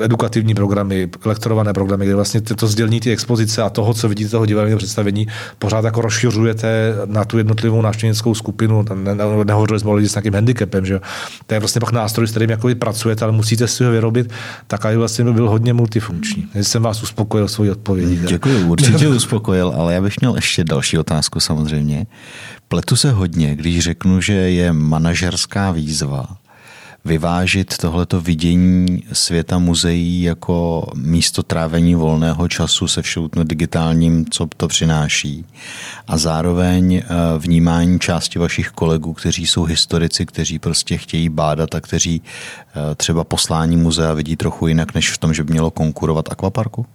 edukativní programy, lektorované programy, kde vlastně to sdělní ty expozice a toho, co vidíte toho divadelního představení, pořád jako rozšiřujete na tu jednotlivou návštěvnickou skupinu. Ne, ne, nehovořili jsme o lidi s nějakým handicapem, že To je vlastně pak nástroj, s kterým jako pracujete, ale musíte si ho vyrobit, tak aby vlastně byl hodně multifunkční. Jestli jsem vás uspokojil svoji odpovědi. Děkuji, určitě uspokojil, ale já bych měl ještě další otázku samozřejmě. Pletu se hodně, když řeknu, že je manažerská výzva vyvážit tohleto vidění světa muzeí jako místo trávení volného času se všeutno digitálním, co to přináší. A zároveň eh, vnímání části vašich kolegů, kteří jsou historici, kteří prostě chtějí bádat a kteří eh, třeba poslání muzea vidí trochu jinak, než v tom, že by mělo konkurovat akvaparku?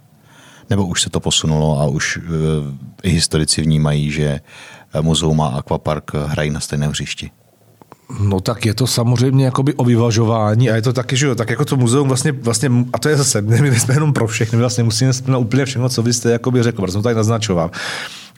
Nebo už se to posunulo a už eh, i historici vnímají, že muzeum a akvapark hrají na stejném hřišti? No tak je to samozřejmě jakoby o vyvažování a je to taky, že jo, tak jako to muzeum vlastně, vlastně a to je zase, my jsme jenom pro všechny, vlastně musíme splnit úplně všechno, co vy jste jakoby řekl, protože jsem tak naznačoval.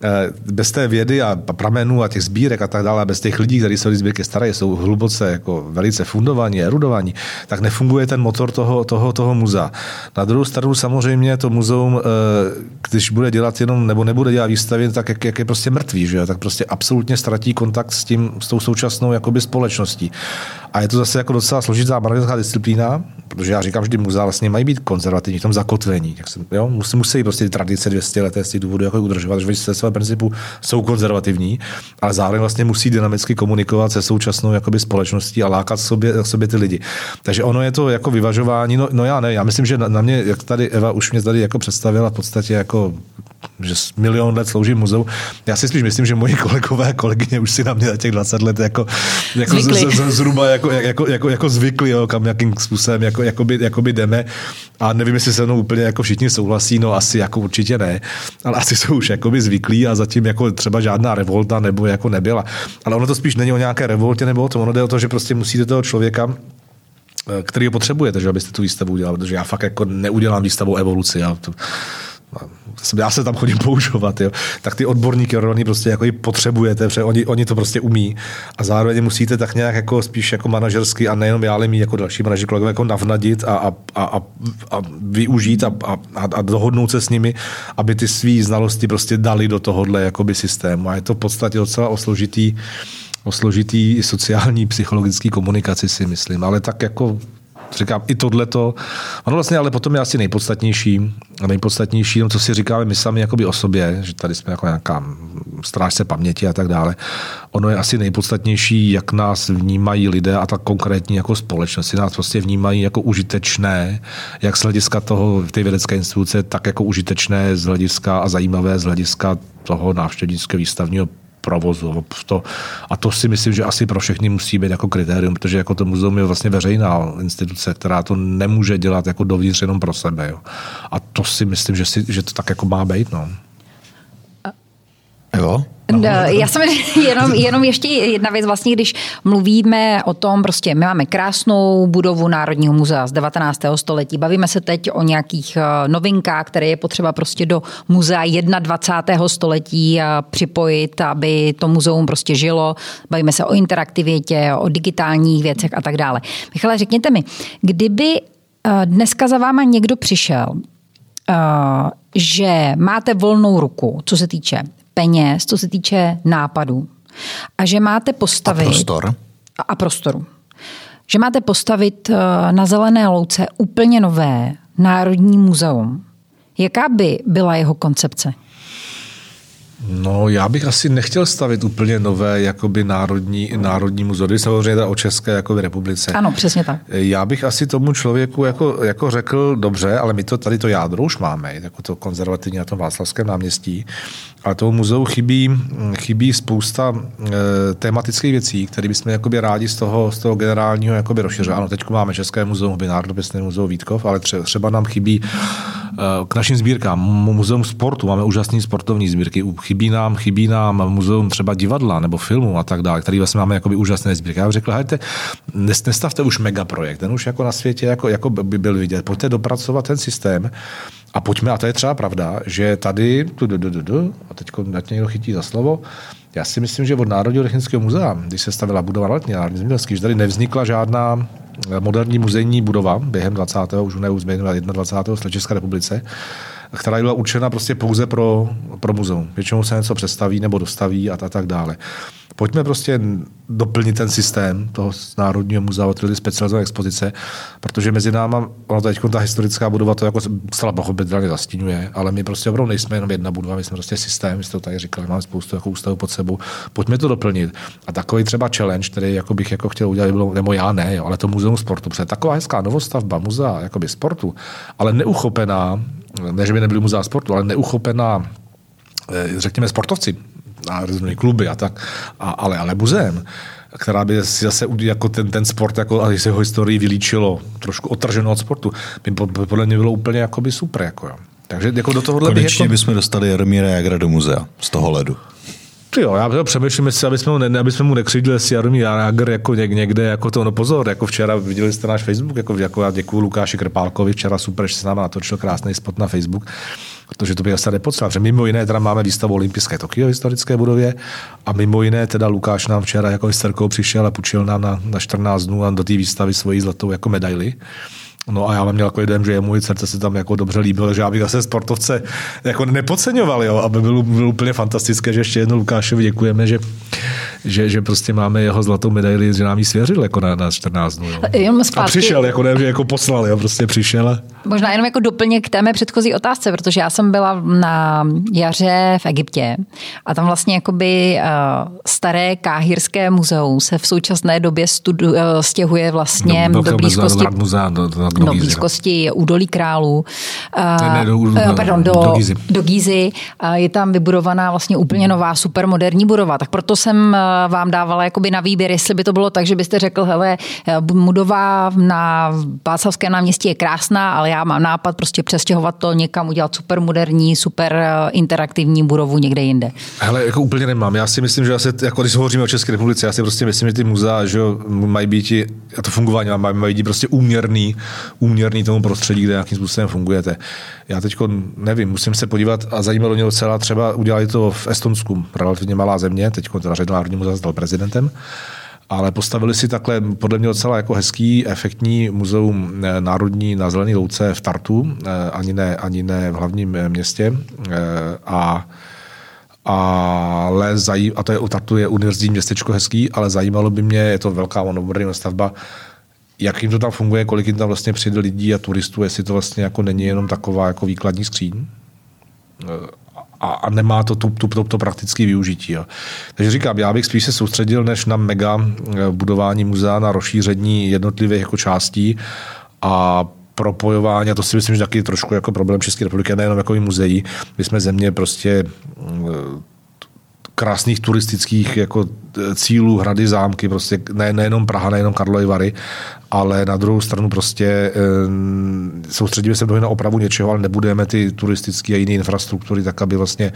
Eh, bez té vědy a pramenů a těch sbírek a tak dále, bez těch lidí, kteří se o sbírky starají, jsou hluboce jako velice fundovaní, erudovaní, tak nefunguje ten motor toho, toho, toho muzea. Na druhou stranu samozřejmě to muzeum, eh, když bude dělat jenom, nebo nebude dělat výstavy, tak jak, jak je prostě mrtvý, že? tak prostě absolutně ztratí kontakt s tím, s tou současnou jakoby společností. A je to zase jako docela složitá manažerská disciplína, protože já říkám, že muzea vlastně mají být konzervativní v tom zakotvení. Jak jsem, jo? Musí, musí prostě ty tradice 200 leté z těch důvodů jako udržovat, že se svého principu jsou konzervativní, ale zároveň vlastně musí dynamicky komunikovat se současnou jakoby, společností a lákat sobě, sobě ty lidi. Takže ono je to jako vyvažování, no, no já ne, já myslím, že na, na mě, jak tady Eva už mě tady jako představila v podstatě jako že milion let slouží muzeu. Já si spíš myslím, že moji kolegové a kolegyně už si na mě za těch 20 let jako, jako z, z, zhruba jako, jako, jako, jako zvykli, jo, kam jakým způsobem jako, jakoby, jakoby jdeme. A nevím, jestli se mnou úplně jako všichni souhlasí, no asi jako určitě ne, ale asi jsou už jakoby zvyklí a zatím jako třeba žádná revolta nebo jako nebyla. Ale ono to spíš není o nějaké revoltě nebo o tom, ono jde o to, že prostě musíte toho člověka eh, který ho potřebujete, že abyste tu výstavu udělali, protože já fakt jako neudělám výstavu evoluci. Já to, já se tam chodím používat, jo, tak ty odborníky oni prostě jako i potřebujete, protože oni, oni, to prostě umí. A zároveň musíte tak nějak jako spíš jako manažersky a nejenom já, ale mít jako další manažer kolegové jako navnadit a, a, a, a využít a, a, a, dohodnout se s nimi, aby ty své znalosti prostě dali do tohohle jakoby systému. A je to v podstatě docela osložitý o složitý sociální, psychologický komunikaci si myslím, ale tak jako říkám, i tohleto, ono vlastně ale potom je asi nejpodstatnější, nejpodstatnější, no, co si říkáme my sami jakoby o sobě, že tady jsme jako nějaká strážce paměti a tak dále. Ono je asi nejpodstatnější, jak nás vnímají lidé a tak konkrétní jako společnost. Nás prostě vnímají jako užitečné, jak z hlediska toho, té vědecké instituce, tak jako užitečné z hlediska a zajímavé z hlediska toho návštěvnického výstavního provozu. To, a to si myslím, že asi pro všechny musí být jako kritérium, protože jako to muzeum je vlastně veřejná instituce, která to nemůže dělat jako dovnitř jenom pro sebe. Jo. A to si myslím, že, si, že to tak jako má být. No. No, já jsem jenom, jenom ještě jedna věc, vlastně, když mluvíme o tom, prostě my máme krásnou budovu Národního muzea z 19. století, bavíme se teď o nějakých eh, novinkách, které je potřeba prostě do muzea 21. století eh, připojit, aby to muzeum prostě žilo, bavíme se o interaktivitě, o digitálních věcech a tak dále. Michale, řekněte mi, kdyby eh, dneska za váma někdo přišel, že máte volnou ruku, co se týče peněz, co se týče nápadů. A že máte postavit... A prostor. A, prostoru. Že máte postavit eh, na Zelené louce úplně nové Národní muzeum. Jaká by byla jeho koncepce? No, já bych asi nechtěl stavit úplně nové jakoby národní, národní muzeum, samozřejmě o České jakoby republice. Ano, přesně tak. Já bych asi tomu člověku jako, jako řekl, dobře, ale my to tady to jádro už máme, jako to konzervativní na tom Václavském náměstí, a tomu muzeu chybí, chybí spousta e, tematických věcí, které bychom jakoby rádi z toho, z toho generálního jakoby rozšiřili. Ano, teď máme České muzeum, Národopisné muzeum Vítkov, ale třeba, třeba nám chybí e, k našim sbírkám muzeum sportu, máme úžasné sportovní sbírky, chybí nám, chybí nám muzeum třeba divadla nebo filmu a tak dále, který vlastně máme jakoby úžasné sbírky. Já bych řekl, hejte, nestavte už megaprojekt, ten už jako na světě jako, jako by byl vidět, pojďte dopracovat ten systém, a pojďme, a to je třeba pravda, že tady, a teď ať někdo chytí za slovo, já si myslím, že od Národního technického muzea, když se stavila budova letní Národní zemědělský, že tady nevznikla žádná eh, moderní muzejní budova během 20. už ne 21. v České republice, která byla určena prostě pouze pro, pro muzeum. Většinou se něco přestaví nebo dostaví a, a tak dále. Pojďme prostě doplnit ten systém toho Národního muzea, ty specializované expozice, protože mezi náma, ono teď ta historická budova to jako zcela pochopitelně zastínuje, ale my prostě opravdu nejsme jenom jedna budova, my jsme prostě systém, my jste to tady říkali, máme spoustu jako ústavů pod sebou, pojďme to doplnit. A takový třeba challenge, který jako bych jako chtěl udělat, bylo, nebo já ne, jo, ale to muzeum sportu, protože taková hezká novostavba muzea jakoby sportu, ale neuchopená, ne, že by nebyly muzea sportu, ale neuchopená eh, řekněme, sportovci, a různé kluby a tak, a, ale, ale muzeem, která by si zase jako ten, ten sport, jako, a se ho historii vylíčilo, trošku otrženo od sportu, by podle mě bylo úplně jakoby super. Jako, jo. Takže jako do tohohle Konečně jako... bychom dostali Jaromíra Jagra do muzea z toho ledu. Jo, já přemýšlím, jestli, aby jsme, mu, ne, aby jsme mu nekřidli si Jaromír Jágr jako někde, jako to, no pozor, jako včera viděli jste náš Facebook, jako, jako já děkuju Lukáši Krpálkovi, včera super, že se nám natočil krásný spot na Facebook, protože to by asi nepodstatné, protože mimo jiné teda máme výstavu Olympijské Tokio v historické budově a mimo jiné teda Lukáš nám včera jako historikou přišel a půjčil nám na, na 14 dnů a do té výstavy svoji zlatou jako medaili. No a já mám měl jako jeden, že je můj srdce se tam jako dobře líbilo, že já bych zase sportovce jako nepodceňoval, jo, aby bylo, bylo úplně fantastické, že ještě jednou Lukášovi děkujeme, že, že, že prostě máme jeho zlatou medaili, že nám ji svěřil jako na, na 14 dnů. Jo. A přišel, jako ne, že jako poslal, jo, prostě přišel. A... Možná jenom jako doplněk k té mé předchozí otázce, protože já jsem byla na jaře v Egyptě a tam vlastně jakoby uh, staré káhirské muzeum se v současné době studu, uh, stěhuje vlastně do, do blízkosti, muzea, do, do, do, do blízkosti údolí králů. Ne, ne, do, uh, pardon, do, do Gizy. Do je tam vybudovaná vlastně úplně nová supermoderní budova. Tak proto jsem uh, vám dávala jakoby na výběr, jestli by to bylo tak, že byste řekl, hele, budova na Václavském náměstí je krásná, ale já mám nápad prostě přestěhovat to někam, udělat super moderní, super eh, interaktivní budovu někde jinde. Hele, jako úplně nemám. Já si myslím, že asi, jako když hovoříme o České republice, já si prostě myslím, že ty muzea, že mají být, a to fungování mají, mají být prostě úměrný, úměrný tomu prostředí, kde nějakým způsobem fungujete. Já teď nevím, musím se podívat a zajímalo mě docela třeba udělali to v Estonsku, relativně malá země, teď teda Ředl Národní muzea stal prezidentem ale postavili si takhle podle mě docela jako hezký, efektní muzeum eh, národní na Zelený louce v Tartu, eh, ani ne, ani ne v hlavním eh, městě. A ale zajím, a to je u Tartu je univerzitní městečko hezký, ale zajímalo by mě, je to velká moderní stavba, jak jim to tam funguje, kolik jim tam vlastně přijde lidí a turistů, jestli to vlastně jako není jenom taková jako výkladní skříň a, a nemá to tu, tu, to, to praktické využití. Jo. Takže říkám, já bych spíš se soustředil než na mega eh, budování muzea, na rozšíření jednotlivých jako částí a propojování, a to si myslím, že taky trošku jako problém České republiky, nejenom jako i muzeí. My jsme země prostě eh, krásných turistických jako e, cílů, hrady, zámky, prostě ne, nejenom Praha, nejenom Karlovy Vary, ale na druhou stranu prostě e, soustředíme se na opravu něčeho, ale nebudeme ty turistické a jiné infrastruktury tak, aby vlastně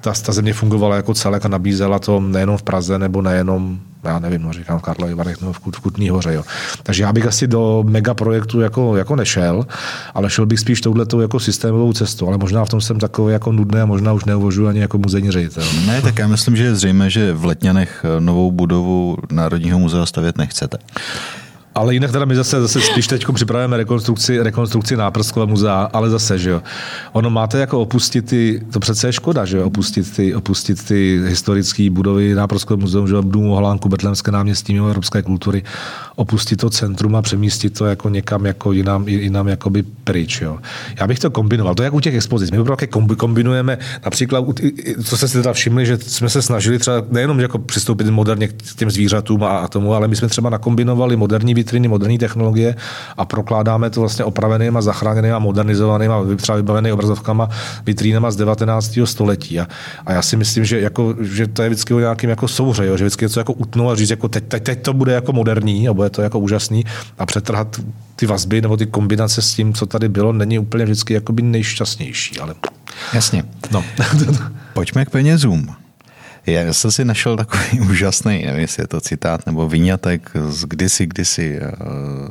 ta, ta země fungovala jako celek a nabízela to nejenom v Praze nebo nejenom já nevím, no, říkám v Karlovy Varech nebo v, v Kutní hoře. Jo. Takže já bych asi do megaprojektu jako, jako nešel, ale šel bych spíš touhletou jako systémovou cestou, ale možná v tom jsem takový jako nudný a možná už neuvažuji ani jako muzejní ředitel. Ne, tak já myslím, že je zřejmé, že v Letňanech novou budovu Národního muzea stavět nechcete. Ale jinak teda my zase, zase spíš teď připravujeme rekonstrukci, rekonstrukci náprskové muzea, ale zase, že jo. Ono máte jako opustit ty, to přece je škoda, že jo, opustit ty, opustit ty historické budovy náprskové muzeum, že jo, Dům Holánku, Betlemské náměstí, mimo evropské kultury, opustit to centrum a přemístit to jako někam jako jinam, jinam jakoby pryč, jo. Já bych to kombinoval, to je jak u těch expozic. My také kombinujeme, například, co jste si teda všimli, že jsme se snažili třeba nejenom jako přistoupit moderně k těm zvířatům a, a tomu, ale my jsme třeba nakombinovali moderní vitriny, moderní technologie a prokládáme to vlastně opraveným a zachráněným a modernizovaným a třeba vybaveným obrazovkama, vitrínama z 19. století. A, a já si myslím, že, jako, že to je vždycky o nějakým jako souhře, jo? že vždycky něco jako utnout a říct, jako teď, teď, teď, to bude jako moderní a bude to jako úžasný a přetrhat ty vazby nebo ty kombinace s tím, co tady bylo, není úplně vždycky jakoby nejšťastnější. Ale... Jasně. No. Pojďme k penězům. Já jsem si našel takový úžasný, nevím, jestli je to citát nebo vyňatek z kdysi, kdysi eh,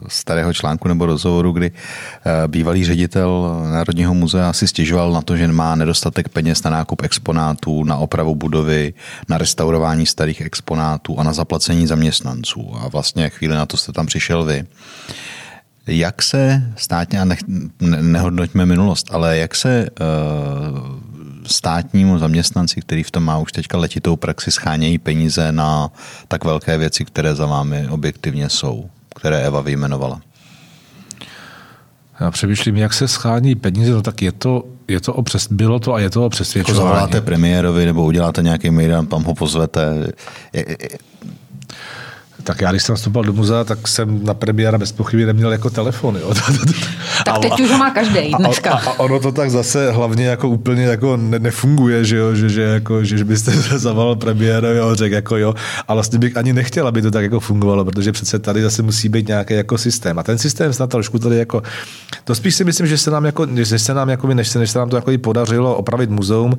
starého článku nebo rozhovoru, kdy eh, bývalý ředitel Národního muzea si stěžoval na to, že má nedostatek peněz na nákup exponátů, na opravu budovy, na restaurování starých exponátů a na zaplacení zaměstnanců. A vlastně chvíli na to jste tam přišel vy. Jak se státně, a ne, nehodnoťme minulost, ale jak se uh, státnímu zaměstnanci, který v tom má už teďka letitou praxi, schánějí peníze na tak velké věci, které za vámi objektivně jsou, které Eva vyjmenovala? Já přemýšlím, jak se schání peníze, no tak je to, je to o přes, bylo to a je to o přesvědčování. Jako zavoláte premiérovi nebo uděláte nějaký mail, tam ho pozvete. Je, je, tak já, když jsem nastupoval do muzea, tak jsem na premiéra bez pochyby neměl jako telefon. Jo. tak teď už ho má každý dneska. A, a, a, ono to tak zase hlavně jako úplně jako ne, nefunguje, že, jo, že, že, jako, že, že byste zavolal premiéra a řekl jako jo, a vlastně bych ani nechtěl, aby to tak jako fungovalo, protože přece tady zase musí být nějaký jako systém. A ten systém snad trošku tady jako, to spíš si myslím, že se nám jako, že se nám jako, než se, než se nám to jako podařilo opravit muzeum,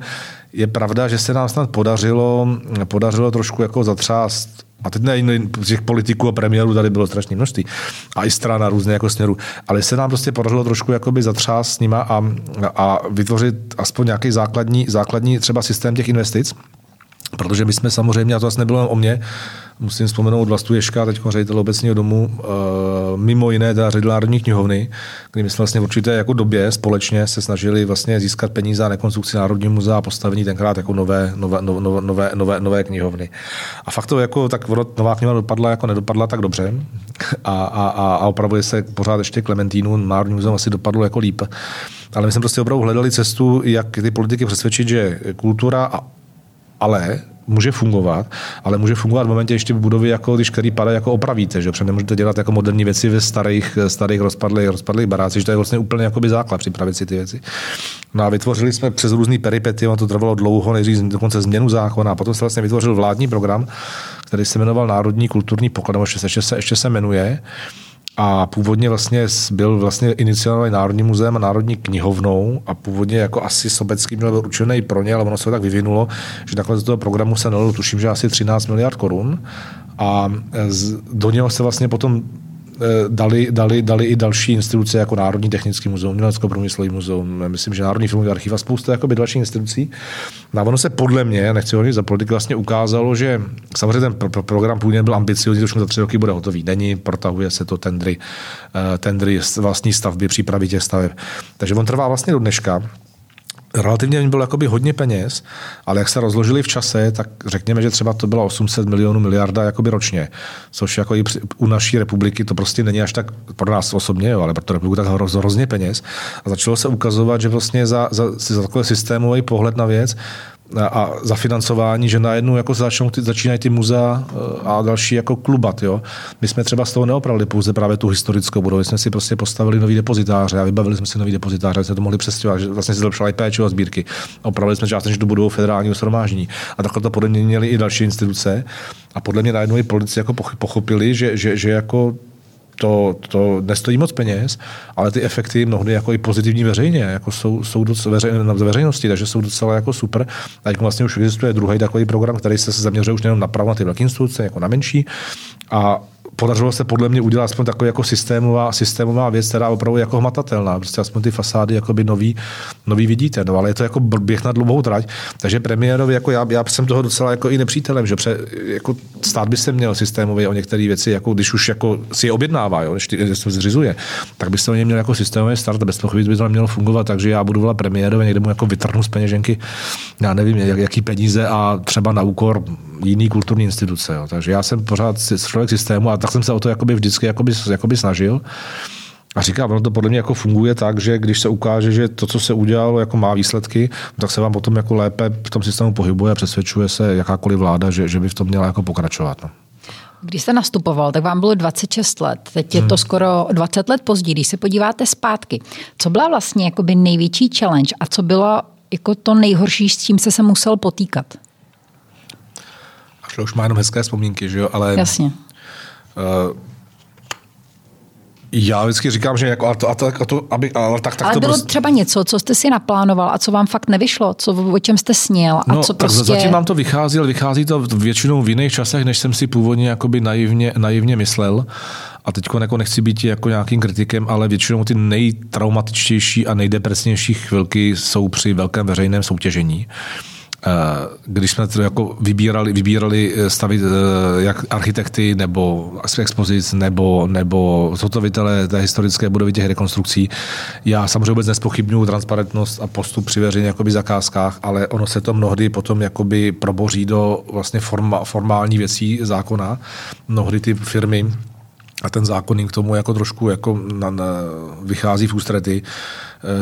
je pravda, že se nám snad podařilo, podařilo trošku jako zatřást a teď ne, těch politiků a premiérů tady bylo strašně množství. A i strana různě jako směru. Ale se nám prostě podařilo trošku jakoby zatřást s nima a, a vytvořit aspoň nějaký základní, základní třeba systém těch investic. Protože my jsme samozřejmě, a to vlastně nebylo o mě, musím vzpomenout Vlastu Ješka, teď ředitel obecního domu, eh, mimo jiné teda ředitel Národní knihovny, kdy my jsme vlastně v určité jako době společně se snažili vlastně získat peníze na rekonstrukci Národního muzea a postavení tenkrát jako nové, nové, nové, nové, nové, nové knihovny. A fakt to jako, tak nová knihovna dopadla jako nedopadla tak dobře a, a, a, a opravdu se pořád ještě Klementínu, Národní muzeum asi dopadlo jako líp. Ale my jsme prostě opravdu hledali cestu, jak ty politiky přesvědčit, že kultura a ale může fungovat, ale může fungovat v momentě ještě v budově, jako když který padá, jako opravíte, že? Protože nemůžete dělat jako moderní věci ve starých, starých rozpadlých, rozpadlých barácích, že to je vlastně úplně jakoby základ připravit si ty věci. No a vytvořili jsme přes různý peripety, ono to trvalo dlouho, nejdřív dokonce změnu zákona, a potom se vlastně vytvořil vládní program, který se jmenoval Národní kulturní poklad, ještě, ještě, se, ještě se jmenuje. A původně vlastně byl vlastně iniciovaný Národní muzeem a Národní knihovnou a původně jako asi Sobecký měl byl určený pro ně, ale ono se tak vyvinulo, že nakonec do toho programu se nalilo, tuším, že asi 13 miliard korun. A do něho se vlastně potom dali, dali, dali i další instituce jako Národní technický muzeum, Německo průmyslový muzeum, myslím, že Národní filmový archiv a spousta jakoby dalších institucí. No a ono se podle mě, nechci ho za politiku, vlastně ukázalo, že samozřejmě ten pro, pro program původně byl ambiciozní, už za tři roky bude hotový. Není, protahuje se to tendry, uh, tendry vlastní stavby, přípravy těch staveb. Takže on trvá vlastně do dneška relativně bylo jakoby hodně peněz, ale jak se rozložili v čase, tak řekněme, že třeba to bylo 800 milionů miliarda jakoby ročně, což jako i u naší republiky to prostě není až tak pro nás osobně, jo, ale pro tu republiku tak hroz, hrozně peněz. A začalo se ukazovat, že vlastně za, za, za takový systémový pohled na věc a zafinancování, že najednou jako začnou ty, začínají ty muzea eh, a další jako klubat. Jo. My jsme třeba z toho neopravili pouze právě tu historickou budovu, jsme si prostě postavili nový depozitáře a vybavili jsme si nový depozitáře, jsme to mohli přestěhovat, že vlastně se zlepšila i péče o sbírky. Opravili jsme částečně tu budovu federálního shromáždění. A takhle to podle mě měly i další instituce. A podle mě najednou i politici jako pochopili, že, že, že jako to, to nestojí moc peněz, ale ty efekty mnohdy jako i pozitivní veřejně, jako jsou, jsou docela veřej, na veřejnosti, takže jsou docela jako super. A jako vlastně už existuje druhý takový program, který se zaměřuje už nejen na na ty velké instituce, jako na menší. A podařilo se podle mě udělat aspoň takový jako systémová, systémová věc, která opravdu jako hmatatelná. Prostě aspoň ty fasády jakoby nový, nový vidíte, no, ale je to jako běh na dlouhou trať. Takže premiérovi, jako já, já jsem toho docela jako i nepřítelem, že pře, jako stát by se měl systémově o některé věci, jako když už jako si je objednává, jo, když, když to zřizuje, tak by se o ně měl jako systémový start bez pochyby by to mělo fungovat, takže já budu volat premiérovi, někde mu jako vytrhnu z peněženky, já nevím, jak, jaký peníze a třeba na úkor jiný kulturní instituce. Jo. Takže já jsem pořád člověk systému a tak jsem se o to jakoby vždycky jakoby, jakoby snažil. A říkám, ono to podle mě jako funguje tak, že když se ukáže, že to, co se udělalo, jako má výsledky, tak se vám potom jako lépe v tom systému pohybuje a přesvědčuje se jakákoliv vláda, že, že by v tom měla jako pokračovat. No. Když jste nastupoval, tak vám bylo 26 let. Teď je to hmm. skoro 20 let později. Když se podíváte zpátky, co byla vlastně jakoby největší challenge a co bylo jako to nejhorší, s čím se se musel potýkat? A už má jenom hezké vzpomínky, že jo? Ale Jasně. Uh, já vždycky říkám, že jako, a to, a to, a to aby, ale tak, tak ale to bylo prostě... třeba něco, co jste si naplánoval a co vám fakt nevyšlo, co, o čem jste sněl a no, co tak prostě... zatím vám to vychází, ale vychází to většinou v jiných časech, než jsem si původně jakoby naivně, naivně myslel. A teď jako nechci být jako nějakým kritikem, ale většinou ty nejtraumatičtější a nejdepresnější chvilky jsou při velkém veřejném soutěžení když jsme to jako vybírali, vybírali stavit jak architekty nebo expozic nebo, nebo zhotovitele té historické budovy těch rekonstrukcí, já samozřejmě vůbec nespochybnuju transparentnost a postup při veřejných zakázkách, ale ono se to mnohdy potom jakoby proboří do vlastně forma, formální věcí zákona. Mnohdy ty firmy a ten zákonník k tomu jako trošku jako na, na, vychází v ústrety eh,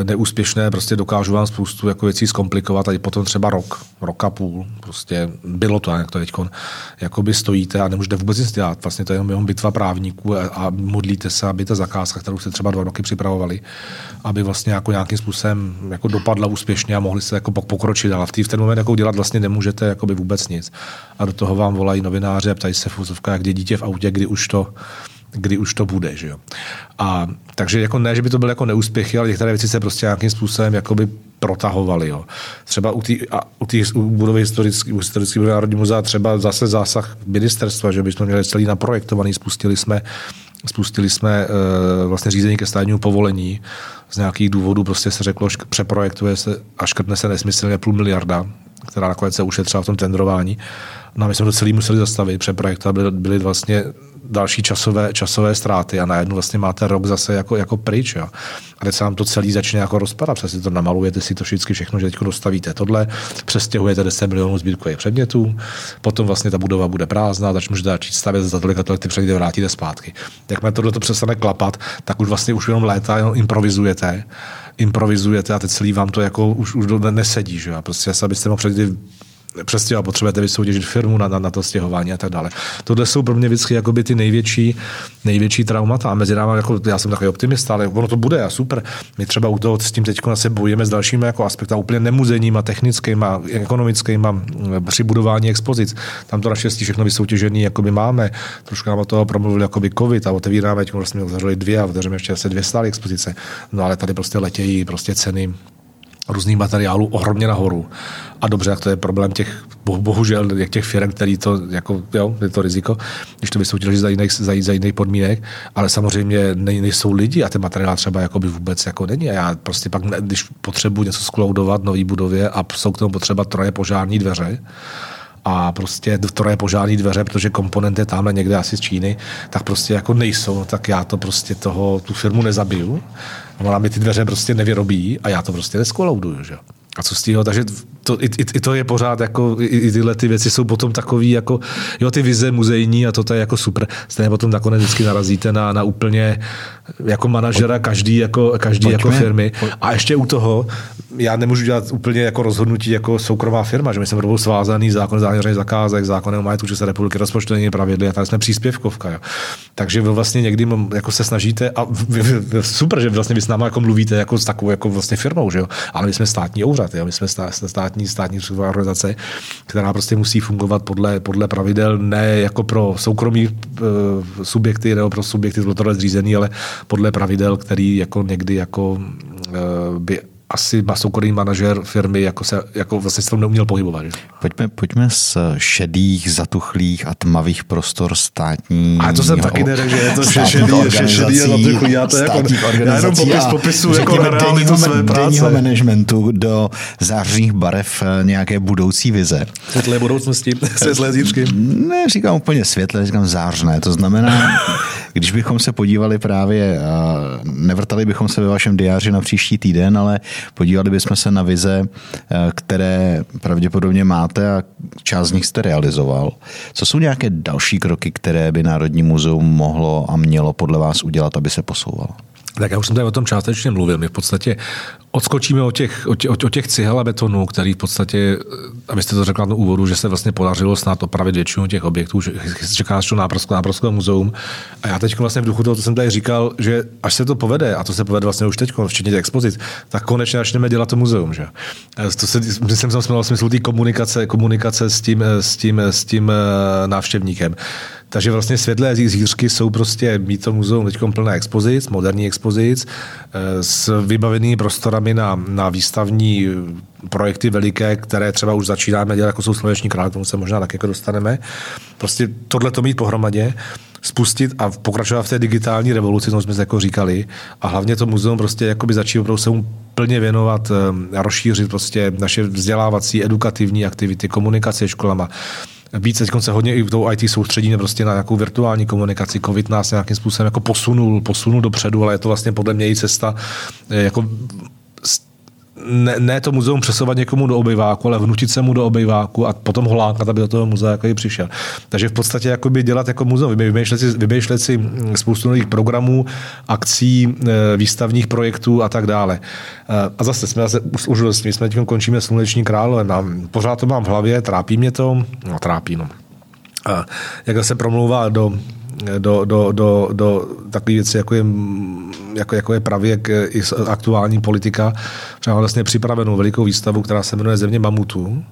neúspěšné, prostě dokážu vám spoustu jako věcí zkomplikovat a potom třeba rok, rok a půl, prostě bylo to, jak to teď jako by stojíte a nemůžete vůbec nic dělat. Vlastně to je jenom, bitva právníků a, a modlíte se, aby ta zakázka, kterou jste třeba dva roky připravovali, aby vlastně jako nějakým způsobem jako dopadla úspěšně a mohli se jako pokročit, ale v, tý, v ten moment jako dělat vlastně nemůžete jako by vůbec nic. A do toho vám volají novináři a ptají se v jak dítě v autě, kdy už to kdy už to bude. Že jo? A, takže jako ne, že by to byly jako neúspěchy, ale některé věci se prostě nějakým způsobem jakoby protahovaly. Jo. Třeba u té u tý, u budovy historické, budovy Národní muzea třeba zase zásah ministerstva, že bychom měli celý naprojektovaný, spustili jsme spustili jsme uh, vlastně řízení ke státnímu povolení. Z nějakých důvodů prostě se řeklo, že přeprojektuje se a škrtne se nesmyslně půl miliarda, která nakonec se ušetřila v tom tendrování. No a my jsme to celý museli zastavit, přeprojektovat, byly, byly vlastně další časové, časové ztráty a najednou vlastně máte rok zase jako, jako pryč. Jo. A teď se vám to celý začne jako rozpadat, přesně to namalujete si to vždycky všechno, že teď dostavíte tohle, přestěhujete 10 milionů sbírkových předmětů, potom vlastně ta budova bude prázdná, tak můžete začít stavět za tolik a tolik ty předměty vrátíte zpátky. Jakmile tohle to přestane klapat, tak už vlastně už jenom léta jenom improvizujete improvizujete a teď celý vám to jako už, už nesedí, že jo? Prostě abyste mohli přestěhovat, potřebujete vysoutěžit firmu na, na, na to stěhování a tak dále. Tohle jsou pro mě vždycky jakoby ty největší, největší traumata. A mezi námi, jako, já jsem takový optimista, ale ono to bude a super. My třeba u toho s tím teď se bojíme s dalšími jako aspekty, úplně nemuzeníma, technickýma, ekonomickýma při budování expozic. Tam to naštěstí všechno vysoutěžené jako by máme. Trošku nám toho promluvili jako by covid a otevíráme, teď vlastně otevřeli dvě a otevřeme ještě se dvě stále expozice. No ale tady prostě letějí prostě ceny různých materiálů ohromně nahoru. A dobře, jak to je problém těch, bohužel, jak těch firm, který to, jako, jo, je to riziko, když to vysoutěží za jiných, za, za jiných podmínek, ale samozřejmě nej, nejsou lidi a ten materiál třeba jako by vůbec jako není. A já prostě pak, když potřebuji něco skloudovat nový budově a jsou k tomu potřeba troje požární dveře, a prostě troje požární dveře, protože komponent je tamhle někde asi z Číny, tak prostě jako nejsou, tak já to prostě toho, tu firmu nezabiju. Ona mi ty dveře prostě nevyrobí a já to prostě neskolauduju, že a co z toho, takže to, i, i, i, to je pořád, jako, i, i, tyhle ty věci jsou potom takový, jako, jo, ty vize muzejní a to je jako super. Stejně potom nakonec vždycky narazíte na, na úplně jako manažera každý, jako, každý jako firmy. A ještě u toho, já nemůžu dělat úplně jako rozhodnutí jako soukromá firma, že my jsme rovnou svázaný zákon záměrných zakázek, zákonem o majetku České republiky, rozpočtování pravidly a tady jsme příspěvkovka. Jo. Takže vy vlastně někdy jako se snažíte a vy, vy, super, že vlastně vy s námi jako mluvíte jako s takovou jako vlastně firmou, že jo? ale my jsme státní úřad, jo? my jsme státní, státní organizace, která prostě musí fungovat podle, podle pravidel ne jako pro soukromí uh, subjekty nebo pro subjekty zřízený, ale podle pravidel, který jako někdy jako uh, by asi soukromý manažer firmy jako se jako vlastně se tam neuměl pohybovat. Že? Pojďme, pojďme z šedých, zatuchlých a tmavých prostor státní. A to jsem taky neřekl, že je to šedý, šedý a zatuchlý. Já to jako, já jenom popis, popisu jako realitu své práce. managementu do zářných barev eh, nějaké budoucí vize. Světlé budoucnosti, světlé zítřky. Ne, říkám úplně světlé, říkám zářné. To znamená, když bychom se podívali právě, nevrtali bychom se ve vašem diáři na příští týden, ale podívali bychom se na vize, eh, které pravděpodobně máte a část z nich jste realizoval. Co jsou nějaké další kroky, které by Národní muzeum mohlo a mělo podle vás udělat, aby se posouvalo? Tak já už jsem tady o tom částečně mluvil. My v podstatě odskočíme od těch, od od těch cihel a betonu, který v podstatě, abyste to řekla na úvodu, že se vlastně podařilo snad opravit většinu těch objektů, že čeká to náprsko, náprsko muzeum. A já teď vlastně v duchu toho, co jsem tady říkal, že až se to povede, a to se povede vlastně už teď, včetně těch expozic, tak konečně začneme dělat to muzeum. Že? To se, jsem se smysl té komunikace, komunikace s tím, s tím, s tím eh, návštěvníkem Takže vlastně světlé zítřky jsou prostě, mít to muzeum teď plné expozic, moderní expozic, eh, s vybavenými prostorami na, na výstavní eh, projekty veliké, které třeba už začínáme dělat, jako jsou Sluneční král, tomu se možná tak jako dostaneme. Prostě tohle to mít pohromadě, spustit a pokračovat v té digitální revoluci, co jsme se jako říkali. A hlavně to muzeum prostě jakoby začít opravdu se mu plně věnovat a rozšířit prostě naše vzdělávací, edukativní aktivity, komunikace školama víc teď se hodně i v tou IT soustředíme prostě na nějakou virtuální komunikaci. Covid nás nějakým způsobem jako posunul, posunul dopředu, ale je to vlastně podle mě i cesta eh, jako ne, ne to muzeum přesovat někomu do obyváku, ale vnutit se mu do obyváku a potom ho aby do toho muzea jako přišel. Takže v podstatě jakoby dělat jako muzeum, vymýšlet si, vymýšlet si spoustu nových programů, akcí, eh, výstavních projektů a tak dále. Eh, a zase jsme zase už, už jsme teď končíme Sluneční král, nám, pořád to mám v hlavě, trápí mě to, no trápí, no. A jak se promlouvá do do, do, do, do takové věci, jako je, jako, jako je pravěk i aktuální politika. Třeba vlastně připravenou velikou výstavu, která se jmenuje Země mamutů.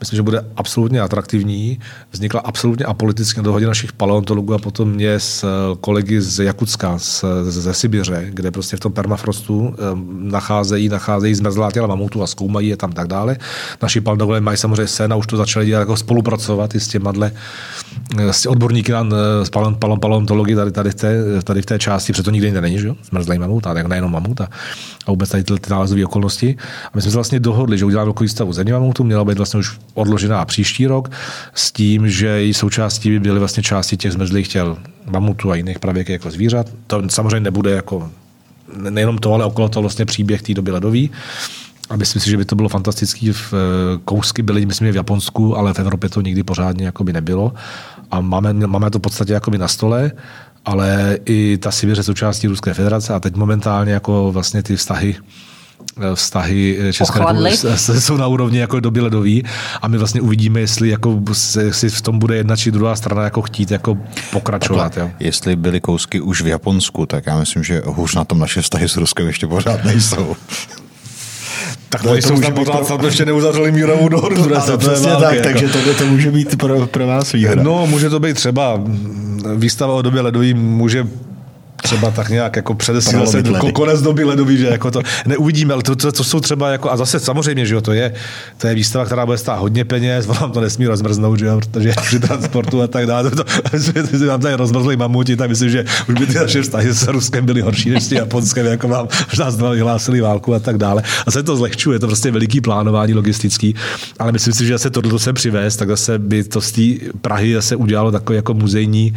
Myslím, že bude absolutně atraktivní. Vznikla absolutně apoliticky na dohodě našich paleontologů a potom mě s kolegy z Jakutska, z, ze Sibiře, kde prostě v tom permafrostu nacházejí, nacházejí zmrzlá těla mamutů a zkoumají je tam tak dále. Naši paleontologové mají samozřejmě sen a už to začali dělat jako spolupracovat i s těma s odborníky na paleontologii tady, tady, v té, tady v té části, protože to nikdy není, že jo? Zmrzlý mamut, a nejenom mamut a, a vůbec tady ty, ty nálezové okolnosti. A my jsme se vlastně dohodli, že uděláme velkou výstavu země mamutu, měla být vlastně už odložená příští rok s tím, že její součástí by byly vlastně části těch zmrzlých těl mamutu a jiných pravěk jako zvířat. To samozřejmě nebude jako nejenom to, ale okolo toho vlastně příběh té doby ledový. A myslím si, že by to bylo fantastický. V eh, kousky byly, myslím, v Japonsku, ale v Evropě to nikdy pořádně jakoby nebylo. A máme, máme to v podstatě jakoby na stole, ale i ta Sibiř je součástí Ruské federace a teď momentálně jako vlastně ty vztahy vztahy eh, České republiky jsou na úrovni jako doby ledový a my vlastně uvidíme, jestli, jako, jestli v tom bude jedna či druhá strana jako chtít jako pokračovat. Takhle, jo. Jestli byly kousky už v Japonsku, tak já myslím, že hůř na tom naše vztahy s Ruskem ještě pořád nejsou. Tak to jsou tam pořád snad ještě neuzavřeli mírovou dohodu. To, to, to přesně tak, jako. takže to, to může být pro, pro vás výhoda. No, může to být třeba výstava o době ledový může třeba tak nějak jako předesílil se konec doby ledový, že jako to neuvidíme, ale to, to, to, jsou třeba jako, a zase samozřejmě, že jo, to je, to je výstava, která bude stát hodně peněz, vám to nesmí rozmrznout, že jo, protože při transportu a tak dále, to, to, to, tady rozmrzli mamuti, tak myslím, že už by ty naše vztahy s Ruskem byly horší než s Japonskem, jako vám možná z vyhlásili válku a tak dále. A se to zlehčuje, je to prostě veliký plánování logistický, ale myslím si, že se tohle se přivést, tak zase by to z té Prahy zase udělalo takový jako muzejní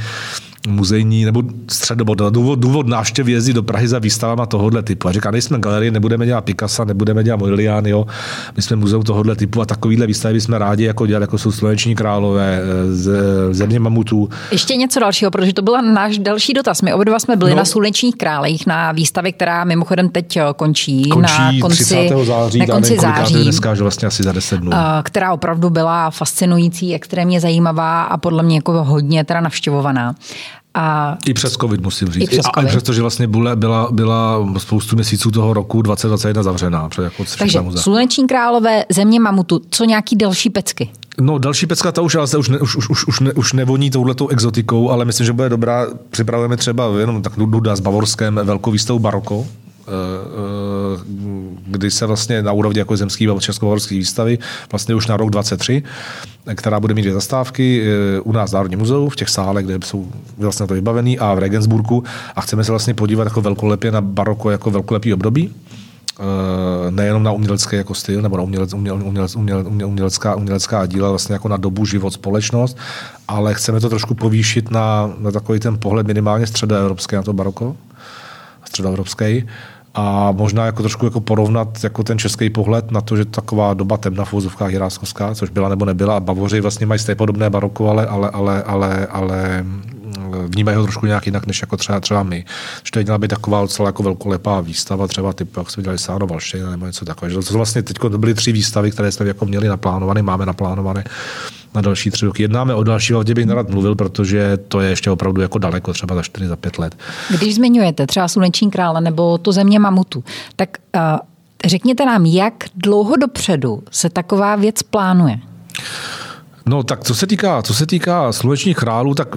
muzejní nebo středobod, důvod, důvod návštěv jezdit do Prahy za výstavama tohohle typu. A říká, nejsme galerie, nebudeme dělat Picasso, nebudeme dělat jo. my jsme muzeum tohohle typu a takovýhle výstavy jsme rádi jako dělat, jako jsou Sluneční králové, eh, z, země mamutů. Ještě něco dalšího, protože to byl náš další dotaz. My oba dva jsme byli no. na Slunečních králech, na výstavě, která mimochodem teď eh, končí, končí na konci 30. září, na konci září, dneska, že vlastně asi za 10 dnů. Eh, která opravdu byla fascinující, extrémně zajímavá a podle mě jako hodně teda navštěvovaná. A I přes COVID musím říct. I přes COVID. A přesto, že vlastně byla, byla, byla spoustu měsíců toho roku 2021 zavřená. Jako Takže Sluneční králové, země mamutu, co nějaký další pecky? No další pecka, ta už, ale už, ne, už, už, už, už, ne, už nevoní touhletou exotikou, ale myslím, že bude dobrá. Připravujeme třeba jenom tak Duda s Bavorském velkou výstavu Baroko, kdy se vlastně na úrovni jako zemský česko výstavy vlastně už na rok 23, která bude mít dvě zastávky eh, u nás v Národním muzeu, v těch sálech, kde jsou vlastně to vybavený a v Regensburgu. A chceme se vlastně podívat jako velkolepě na baroko jako velkolepý období, nejenom na umělecké jako styl, nebo na umělec, uměl, umělec, uměl, umělecká, umělecká díla, vlastně jako na dobu, život, společnost, ale chceme to trošku povýšit na, na takový ten pohled minimálně středoevropský na to baroko, středoevropský a možná jako trošku jako porovnat jako ten český pohled na to, že taková doba temna v vozovkách jiráskovská, což byla nebo nebyla. A Bavoři vlastně mají stejně podobné baroko, ale, ale, ale, ale, ale vnímají ho trošku nějak jinak, než jako třeba, třeba my. Že to je měla být taková docela jako velkolepá výstava, třeba typu, jak jsme dělali Sáno Valštejn nebo něco takového. To vlastně teď to byly tři výstavy, které jsme jako měli naplánované, máme naplánované na další tři roky. Jednáme o další, o bych nerad mluvil, protože to je ještě opravdu jako daleko, třeba za čtyři, za pět let. Když zmiňujete třeba Sluneční krále nebo tu země mamutu, tak uh, řekněte nám, jak dlouho dopředu se taková věc plánuje? No tak co se týká, co se týká slunečních králů, tak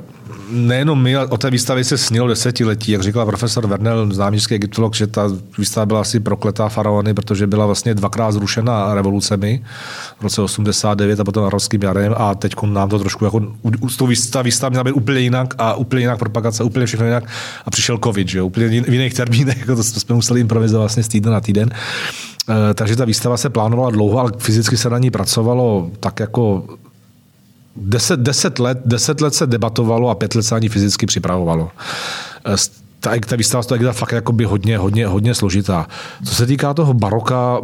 nejenom my, o té výstavě se snilo desetiletí. Jak říkal profesor Vernel, záměřský egyptolog, že ta výstava byla asi prokletá faraony, protože byla vlastně dvakrát zrušena revolucemi v roce 89 a potom arabským jarem a teď nám to trošku jako, ta výstava, výstava měla být úplně jinak a úplně jinak propagace, úplně všechno jinak a přišel covid, že jo, úplně v jiných termínech, jako to jsme museli improvizovat vlastně z týdne na týden. E, takže ta výstava se plánovala dlouho, ale fyzicky se na ní pracovalo tak jako deset, deset, let, deset let se debatovalo a pět let se ani fyzicky připravovalo. Eh, ta, ta výstava je fakt jakoby hodně, hodně, hodně složitá. Co se týká toho baroka,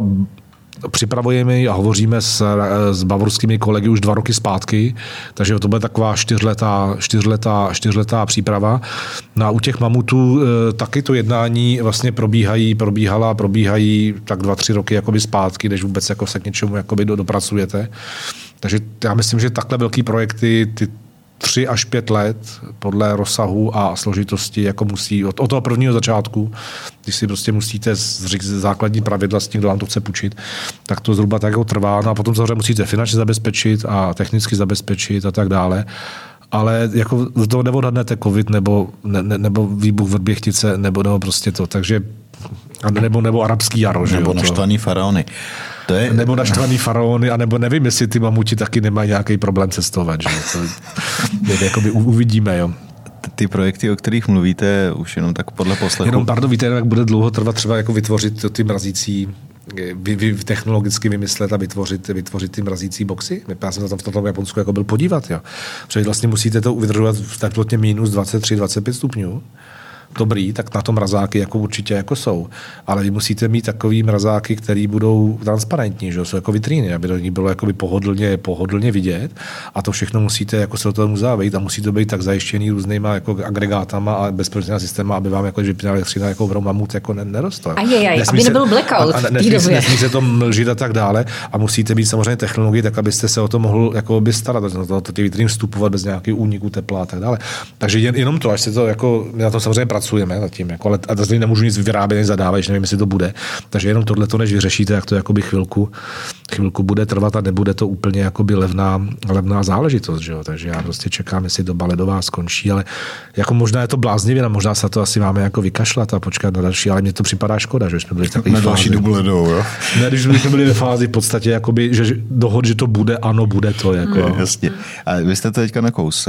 připravujeme a hovoříme s, s bavorskými kolegy už dva roky zpátky, takže to bude taková čtyřletá, čtyřletá, čtyřletá příprava. No a u těch mamutů eh, taky to jednání vlastně probíhají, probíhala, probíhají tak dva, tři roky jakoby zpátky, než vůbec jako se k něčemu jakoby dopracujete. Takže já myslím, že takhle velký projekty, ty tři až pět let podle rozsahu a složitosti, jako musí od, od toho prvního začátku, když si prostě musíte zříct základní pravidla s tím, kdo vám to chce půjčit, tak to zhruba tak jako trvá. No a potom samozřejmě musíte finančně zabezpečit a technicky zabezpečit a tak dále. Ale jako z toho neodhadnete covid nebo, ne, ne, nebo výbuch vrběchtice nebo, nebo prostě to. Takže nebo, nebo arabský jaro. Nebo naštvaný faraony. To je... Nebo naštvaný faraony, anebo nevím, jestli ty mamuti taky nemají nějaký problém cestovat. Že? To, jakoby uvidíme. Jo ty projekty, o kterých mluvíte, už jenom tak podle poslechu. Jenom, pardon, víte, jak bude dlouho trvat třeba jako vytvořit ty mrazící vy, vy, technologicky vymyslet a vytvořit, vytvořit ty mrazící boxy. Já jsem tam v tom Japonsku jako byl podívat. Jo. Protože vlastně musíte to vydržovat v teplotě minus 23-25 stupňů dobrý, tak na to mrazáky jako určitě jako jsou. Ale vy musíte mít takový mrazáky, které budou transparentní, že jsou jako vitríny, aby do ní bylo jakoby pohodlně, pohodlně vidět. A to všechno musíte jako se do toho muzea vejít a musí to být tak zajištěný různýma jako agregátama a bezpečnostníma systémy, aby vám jako vypínala elektřina jako v mamut jako nerostla. A je, je, aby nebyl blackout. A, a nesmí, nesmí, nesmí, se to mlžit a tak dále. A musíte mít samozřejmě technologii, tak abyste se o to mohl jako by starat, na to, to ty vitríny vstupovat bez nějakého úniku tepla a tak dále. Takže jen, jenom to, až se to jako, na to samozřejmě pracujeme zatím, jako, ale a zase nemůžu nic vyrábět, nic zadávat, že nevím, jestli to bude. Takže jenom tohle to, než vyřešíte, jak to jakoby chvilku, chvilku bude trvat a nebude to úplně jakoby levná, levná záležitost. Že jo? Takže já prostě čekám, jestli doba ledová skončí, ale jako možná je to bláznivě, a možná se to asi máme jako vykašlat a počkat na další, ale mně to připadá škoda, že jsme byli v takové Na další dobu ledovou, jo? Ne, když jsme byli ve fázi v podstatě, jakoby, že dohod, že to bude, ano, bude to. Jako. Hmm. Jasně. A vy jste to teďka nakous.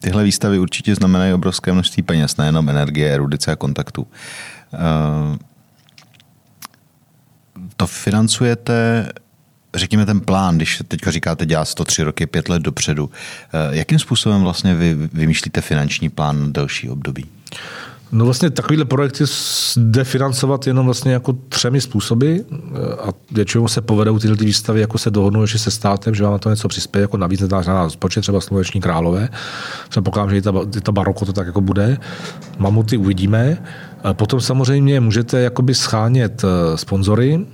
Tyhle výstavy určitě znamenají obrovské množství peněz, nejenom energie, erudice a kontaktů. Eh, to financujete, řekněme ten plán, když teďka říkáte, to tři roky, pět let dopředu. Eh, jakým způsobem vlastně vy vymýšlíte finanční plán na delší období? No vlastně takovýhle projekty jde financovat jenom vlastně jako třemi způsoby a většinou se povedou tyhle ty výstavy, jako se dohodnou ještě se státem, že vám na to něco přispěje, jako navíc na rozpočet třeba Sluneční králové. Předpokládám, že i ta, i ta baroko to tak jako bude. Mamuty uvidíme. Potom samozřejmě můžete jakoby schánět eh, sponzory, Eh,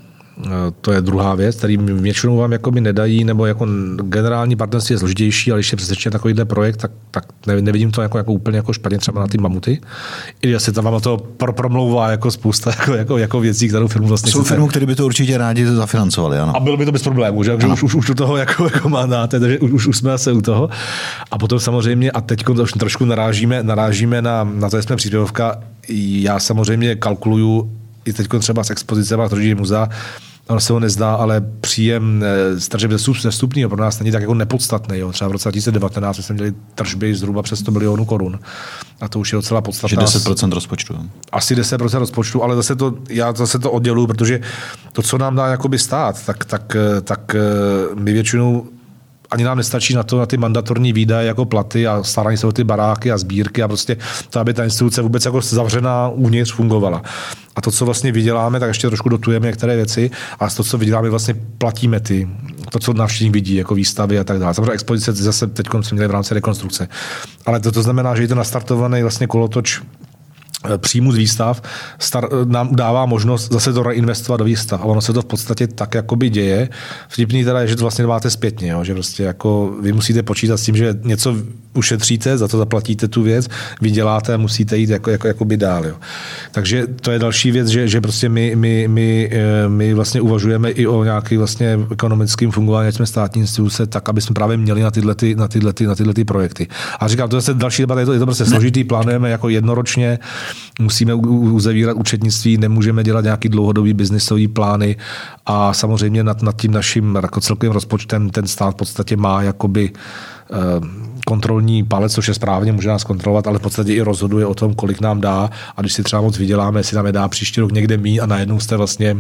to je druhá věc, který většinou vám jako by nedají, nebo jako generální partnerství je složitější, ale když je přesvědčen takovýhle projekt, tak, tak nevidím to jako, jako úplně jako špatně třeba na ty mamuty. I jestli tam vám to pro, promlouvá jako spousta jako, jako, jako věcí, kterou firmu vlastně Jsou firmy, které by to určitě rádi zafinancovali, ano. A bylo by to bez problémů, že? Už, už, už, u toho jako, jako máte, takže už, už jsme se u toho. A potom samozřejmě, a teď už trošku narážíme, narážíme na, na to, jsme příspěvka, já samozřejmě kalkuluju i teď třeba s expozicemi a muzea, ono se ho nezdá, ale příjem z tržeb ze pro nás není tak jako nepodstatný. Jo. Třeba v roce 2019 jsme měli tržby zhruba přes 100 milionů korun. A to už je docela podstatné. Že 10% rozpočtu. Asi 10% rozpočtu, ale zase to, já zase to odděluji, protože to, co nám dá jakoby stát, tak, tak, tak eh, my většinou ani nám nestačí na to, na ty mandatorní výdaje jako platy a starání se o ty baráky a sbírky a prostě to, aby ta instituce vůbec jako zavřená uvnitř fungovala. A to, co vlastně vyděláme, tak ještě trošku dotujeme některé věci a to, co vyděláme, vlastně platíme ty, to, co návštěvník vidí, jako výstavy a tak dále. Samozřejmě expozice zase teď jsme měli v rámci rekonstrukce. Ale to, to znamená, že je to nastartovaný vlastně kolotoč příjmu z výstav star, eh, nám dává možnost zase to reinvestovat do výstav. A ono se to v podstatě tak jakoby děje. Vtipný teda je, že to vlastně máte zpětně, jo? že prostě jako vy musíte počítat s tím, že něco ušetříte, za to zaplatíte tu věc, vyděláte a musíte jít jako, jako, jakoby dál. Jo? Takže to je další věc, že, že prostě my, my, my, eh, my, vlastně uvažujeme i o nějaký vlastně ekonomickým fungování, jsme státní instituce, tak, aby jsme právě měli na tyhle, ty, na tyhle, ty, na tyhle ty projekty. A říkám, to je další debata, je to, je to prostě složitý, plánujeme jako jednoročně, musíme uzavírat účetnictví, nemůžeme dělat nějaký dlouhodobý biznisový plány a samozřejmě nad, nad tím naším jako celkovým rozpočtem ten stát v podstatě má jakoby eh, kontrolní palec, což je správně, může nás kontrolovat, ale v podstatě i rozhoduje o tom, kolik nám dá. A když si třeba moc vyděláme, jestli nám je dá příští rok někde mí a najednou jste vlastně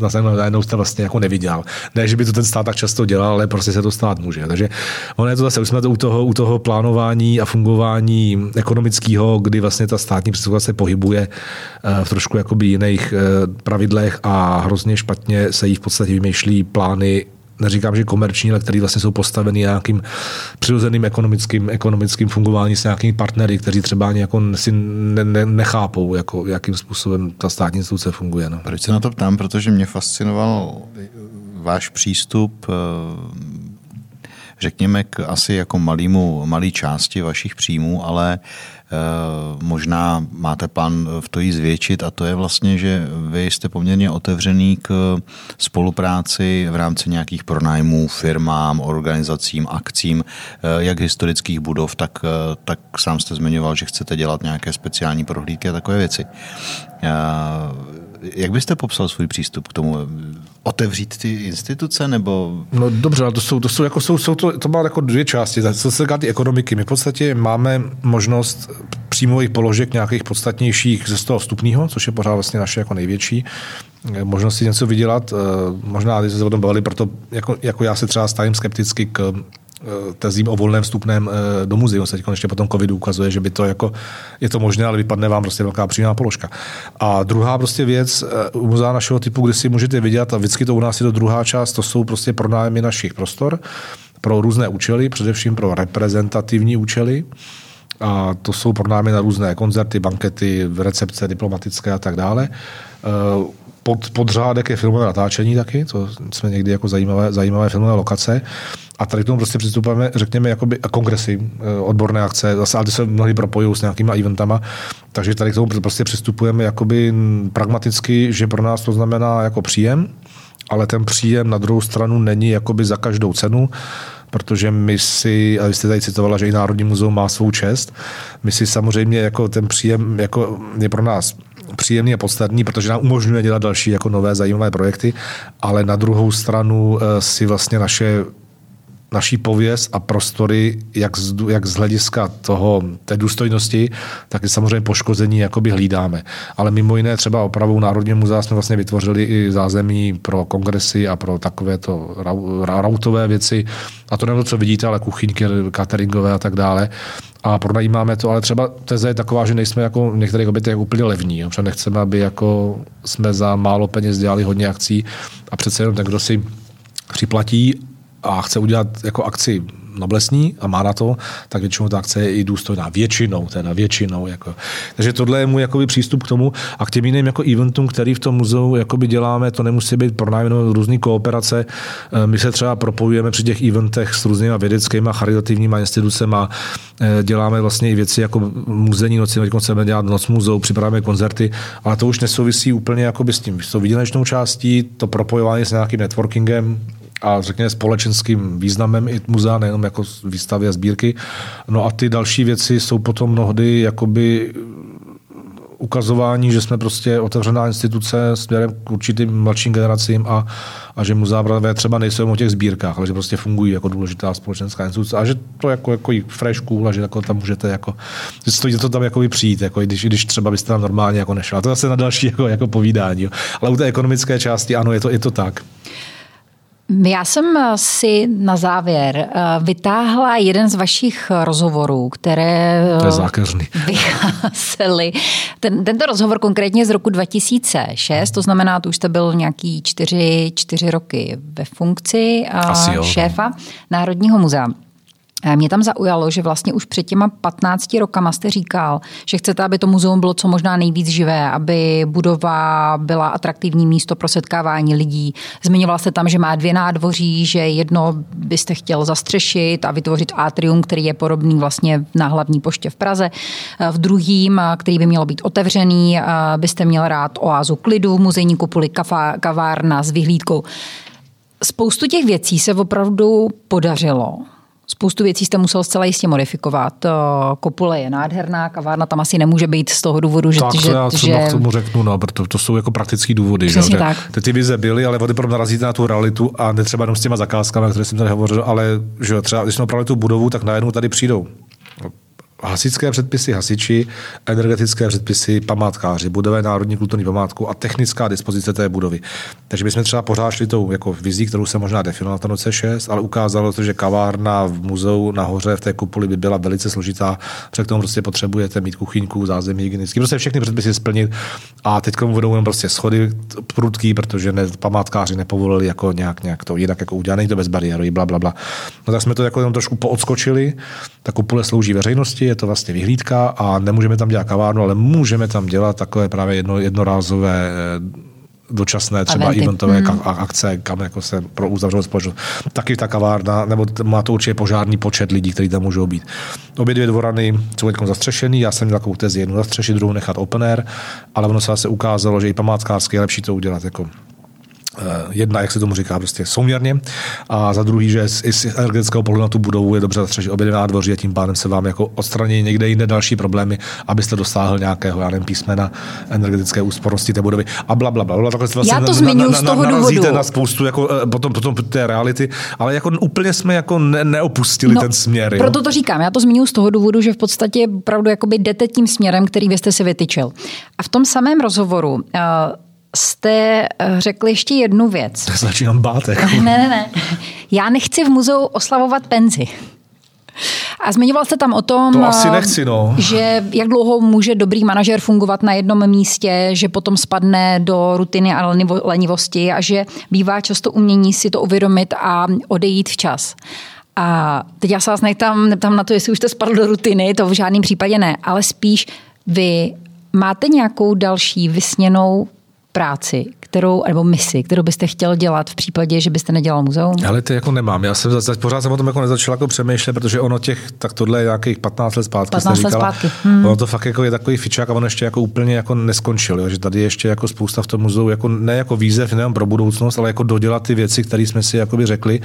na najednou jste vlastně jako neviděl. Ne, že by to ten stát tak často dělal, ale prostě se to stát může. Takže ono je to zase, už jsme to u toho, u toho plánování a fungování ekonomického, kdy vlastně ta státní představa se pohybuje eh, v trošku jakoby jiných eh, pravidlech a hrozně špatně se jí v podstatě vymýšlí plány neříkám, že komerční, ale který vlastně jsou postaveny nějakým přirozeným ekonomickým, ekonomickým fungováním s nějakými partnery, kteří třeba ani jako si ne, ne, nechápou, jako, jakým způsobem ta státní instituce funguje. No. Proč se na to ptám? Protože mě fascinoval váš přístup eh, řekněme k asi jako malýmu, malý části vašich příjmů, ale Eh, možná máte plán v to jí zvětšit a to je vlastně, že vy jste poměrně otevřený k spolupráci v rámci nějakých pronájmů firmám, organizacím, akcím, eh, jak historických budov, tak, eh, tak sám jste zmiňoval, že chcete dělat nějaké speciální prohlídky a takové věci. Jak byste popsal svůj přístup k tomu? Otevřít ty instituce nebo? No dobře, ale to jsou, to jsou, jako, jsou, jsou to, to má jako dvě části. Co se týká ty ekonomiky, my v podstatě máme možnost příjmových položek nějakých podstatnějších ze toho vstupního, což je pořád vlastně naše jako největší eh, možnost si něco vydělat. Eh, možná, když se o tom bavili, proto jako, jako já se třeba stavím skepticky k tezím o volném vstupném eh, do muzea. Se ještě potom covidu ukazuje, že by to jako, je to možné, ale vypadne vám prostě velká přímá položka. A druhá prostě věc eh, u muzea našeho typu, kdy si můžete vidět, a vždycky to u nás je to druhá část, to jsou prostě pronájmy našich prostor pro různé účely, především pro reprezentativní účely. A to jsou pronájmy na různé koncerty, bankety, recepce diplomatické a tak dále pod, podřádek je filmové natáčení taky, to jsme někdy jako zajímavé, zajímavé filmové lokace. A tady k tomu prostě přistupujeme, řekněme, jakoby kongresy, eh, odborné akce, zase, ale ty se mnohdy propojují s nějakýma eventama, takže tady k tomu prostě přistupujeme jakoby pragmaticky, že pro nás to znamená jako příjem, ale ten příjem na druhou stranu není jakoby za každou cenu, protože my si, a vy jste tady citovala, že i Národní muzeum má svou čest, my si samozřejmě jako ten příjem jako je pro nás příjemný a podstatný, protože nám umožňuje dělat další jako nové zajímavé projekty, ale na druhou stranu eh, si vlastně naše naší pověst a prostory, jak z, jak z hlediska toho, té důstojnosti, tak i samozřejmě poškození jakoby hlídáme. Ale mimo jiné třeba opravou Národního muzea jsme vlastně vytvořili i zázemí pro kongresy a pro takovéto rautové věci. A to nebylo, co vidíte, ale kuchyňky, cateringové a tak dále a pronajímáme to, ale třeba teze je taková, že nejsme jako v některých obětech úplně levní, jo, protože nechceme, aby jako jsme za málo peněz dělali hodně akcí a přece jenom ten, kdo si připlatí a chce udělat jako akci noblesní a má na to, tak většinou ta akce je i důstojná. Většinou, teda většinou. Jako. Takže tohle je můj jakoby, přístup k tomu a k těm jiným jako eventům, který v tom muzeu jakoby, děláme, to nemusí být pronájmeno různé kooperace. Eh, my se třeba propojujeme při těch eventech s různými vědeckými a charitativními institucemi. Eh, děláme vlastně i věci jako muzejní noci, teď chceme dělat noc muzeu, připravujeme koncerty, ale to už nesouvisí úplně jakoby s tím. S tou částí, to propojování s nějakým networkingem, a řekněme společenským významem i muzea, nejenom jako výstavy a sbírky. No a ty další věci jsou potom mnohdy jakoby ukazování, že jsme prostě otevřená instituce směrem k určitým mladším generacím a, a že muzea právě třeba nejsou o těch sbírkách, ale že prostě fungují jako důležitá společenská instituce a že to jako, jako fresh cool a že jako tam můžete jako, že stojí to tam jako přijít, jako když, když třeba byste tam normálně jako nešla. To je zase na další jako, jako povídání. Jo. Ale u té ekonomické části ano, je to, je to tak. Já jsem si na závěr eh, vytáhla jeden z vašich rozhovorů, které to je zákeřný. vycházely. Ten, tento rozhovor konkrétně z roku 2006, to znamená, to už jste byl nějaký čtyři, čtyři roky ve funkci Asi jo, no. šéfa no. Národního muzea. Eh, mě tam zaujalo, že vlastně už před těma 15 rokama jste říkal, že chcete, aby to muzeum bylo co možná nejvíc živé, aby budova byla atraktivní místo pro setkávání lidí. Zmiňoval jste tam, že má dvě nádvoří, že jedno byste chtěl zastřešit a vytvořit atrium, který je podobný vlastně na hlavní poště v Praze. Eh, v druhým, eh, který by měl být otevřený, byste měl rád oázu klidu, muzejní kupuli, kavárna s vyhlídkou. Spoustu těch věcí se opravdu podařilo. Spoustu věcí jste musel zcela jistě modifikovat. Kopule je nádherná, kavárna tam asi nemůže být z toho důvodu, že... Tak že, já že... k tomu řeknu, no, protože to jsou jako praktické důvody. Přesně že? tak. Ty, ty vize byly, ale vody narazíte na tu realitu a netřeba jenom s těma zakázkami, které jsem tady hovořil, ale že třeba když jsme opravili tu budovu, tak najednou tady přijdou hasičské předpisy hasiči, energetické předpisy památkáři, budové národní kulturní památku a technická dispozice té budovy. Takže my jsme třeba pořád šli tou jako vizí, kterou se možná definoval na noce 6, ale ukázalo se, že kavárna v muzeu nahoře v té kupoli by byla velice složitá, protože k tomu prostě potřebujete mít kuchyňku, zázemí hygienický, prostě všechny předpisy splnit a teď budou jenom prostě schody prudký, protože ne, památkáři nepovolili jako nějak, nějak to jinak jako udělat, není to bez bariéry, bla, bla, bla. No tak jsme to jako jenom trošku poodskočili, ta kupole slouží veřejnosti, je to vlastně vyhlídka a nemůžeme tam dělat kavárnu, ale můžeme tam dělat takové právě jedno, jednorázové eh, dočasné třeba Eventy. eventové hmm. akce, kam jako se pro uzavřenou společnost. Taky ta kavárna, nebo má to určitě požádný počet lidí, kteří tam můžou být. Obě dvě dvorany jsou teď zastřešený, já jsem měl takovou tezi jednu zastřešit, druhou nechat open air, ale ono se zase ukázalo, že i památkářské je lepší to udělat jako jedna, jak se tomu říká, prostě souměrně. A za druhý, že z, z energetického pohledu na tu budovu je dobře zastřešit obě nádvoří a tím pádem se vám jako odstraní někde jinde další problémy, abyste dosáhl nějakého, já nevím, písmena energetické úspornosti té budovy a bla, bla, bla. bla vlastně já to zmiňuji z toho důvodu. na spoustu jako, eh, potom, potom té reality, ale jako úplně jsme jako ne, neopustili no, ten směr. Jo? Proto to říkám, já to zmiňuji z toho důvodu, že v podstatě opravdu jakoby jdete tím směrem, který vy jste si vytyčil. A v tom samém rozhovoru uh, jste eh, řekl ještě jednu věc. To začínám bát. Jako. Ne, ne, ne. Já nechci v muzeu oslavovat penzi. A zmiňoval jste tam o tom, to asi nechci, no. že jak dlouho může dobrý manažer fungovat na jednom místě, že potom spadne do rutiny a lenivosti a že bývá často umění si to uvědomit a odejít včas. A teď já se vás nejtam, neptám na to, jestli už jste spadl do rutiny, to v žádném případě ne, ale spíš vy máte nějakou další vysněnou práci, kterou, nebo misi, kterou byste chtěl dělat v případě, že byste nedělal muzeum? Ale ty jako nemám. Já jsem pořád jsem o tom jako nezačal jako přemýšlet, protože ono těch, tak tohle je nějakých 15 let zpátky. 15 let říkala, zpátky. Hmm. Ono to fakt jako je takový fičák a ono ještě jako úplně jako neskončil, jo? že tady je ještě jako spousta v tom muzeu, jako ne jako výzev, nejen pro budoucnost, ale jako dodělat ty věci, které jsme si jakoby řekli.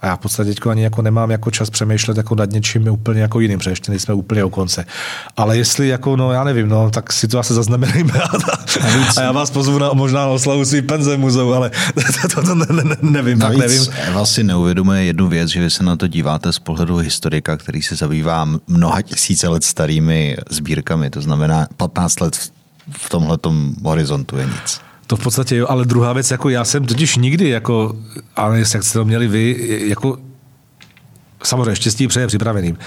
A já v podstatě ani jako nemám jako čas přemýšlet jako nad něčím úplně jako jiným, protože ještě nejsme úplně u konce. Ale jestli jako, no já nevím, no, tak si to asi zaznamenejme a, a já vás pozvu na možná na oslavu svý penze muzeu, ale to, to, to ne, ne, nevím, Navíc tak nevím. Eva si neuvědomuje jednu věc, že vy se na to díváte z pohledu historika, který se zabývá mnoha tisíce let starými sbírkami, to znamená 15 let v tomhle horizontu je nic. To v podstatě jo, ale druhá věc, jako já jsem totiž nikdy, jako, ale jak jste to měli vy, jako samozřejmě štěstí přeje připraveným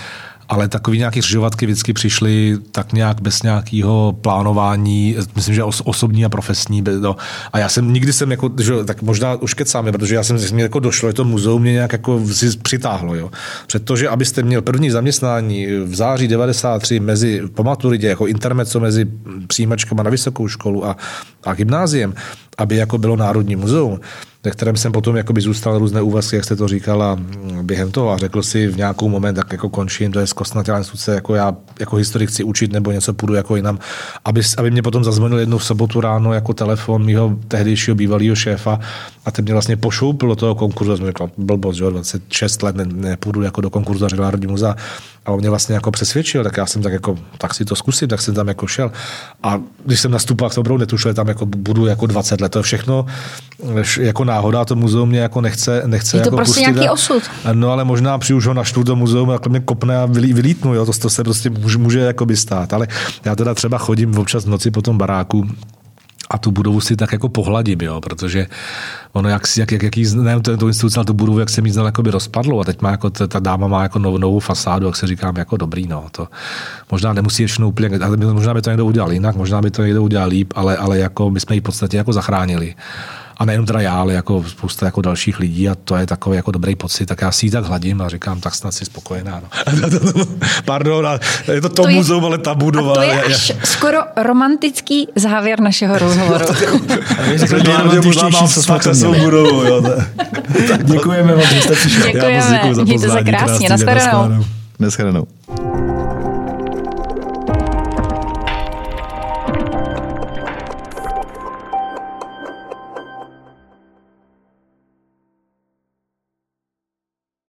ale takový nějaký křižovatky vždycky přišly tak nějak bez nějakého plánování, myslím, že osobní a profesní. No. A já jsem nikdy jsem jako, že, tak možná už kecáme, protože já jsem mě jako došlo, že to muzeum mě nějak jako přitáhlo. Jo. Protože abyste měl první zaměstnání v září 93 mezi, pamatuju jako intermeco mezi přijímačkama na vysokou školu a, a gymnáziem, aby jako bylo Národní muzeum, ve kterém jsem potom jakoby zůstal různé úvazky, jak jste to říkala během toho a řekl si v nějakou moment, tak jako končím, to je zkostnatělá instituce, jako já jako historik chci učit nebo něco půjdu jako jinam, aby, aby mě potom zazvonil jednou v sobotu ráno jako telefon mýho tehdejšího bývalého šéfa a ten mě vlastně pošoupil do toho konkurzu jsem řekl, blbost, že 26 let ne, nepůjdu jako do konkurzu a Národní muzea a on mě vlastně jako přesvědčil, tak já jsem tak jako, tak si to zkusím, tak jsem tam jako šel. A když jsem nastupoval, tak opravdu netušil, tam jako budu jako 20 let. To je všechno jako náhoda, to muzeum mě jako nechce, nechce je to jako prostě pustit. nějaký osud. No ale možná při už ho našlu do muzeum, jako mě kopne a vylítnu, jo, to, to se prostě může, může jako by stát. Ale já teda třeba chodím občas v noci po tom baráku, a tu budovu si tak jako pohladím, jo, protože ono, jak, jak, jak, jak jí, nevím, to, to instituce, ale tu budovu, jak se mi znal, jako by rozpadlo a teď má jako, ta, ta dáma má jako novou, novou fasádu, jak se říkám, jako dobrý, no, to možná nemusí všechno úplně, možná by to někdo udělal jinak, možná by to někdo udělal líp, ale, ale jako my jsme ji v podstatě jako zachránili. A nejenom teda já, ale jako spousta jako dalších lidí a to je takový jako dobrý pocit, tak já si ji tak hladím a říkám, tak snad si spokojená. No. Pardon, je to to, to muzeum, ale ta budova. A to je až je, skoro romantický závěr našeho rozhovoru. Děkujeme vám, že jste přišli. Děkujeme, mějte se krásně, nashledanou. Nashledanou.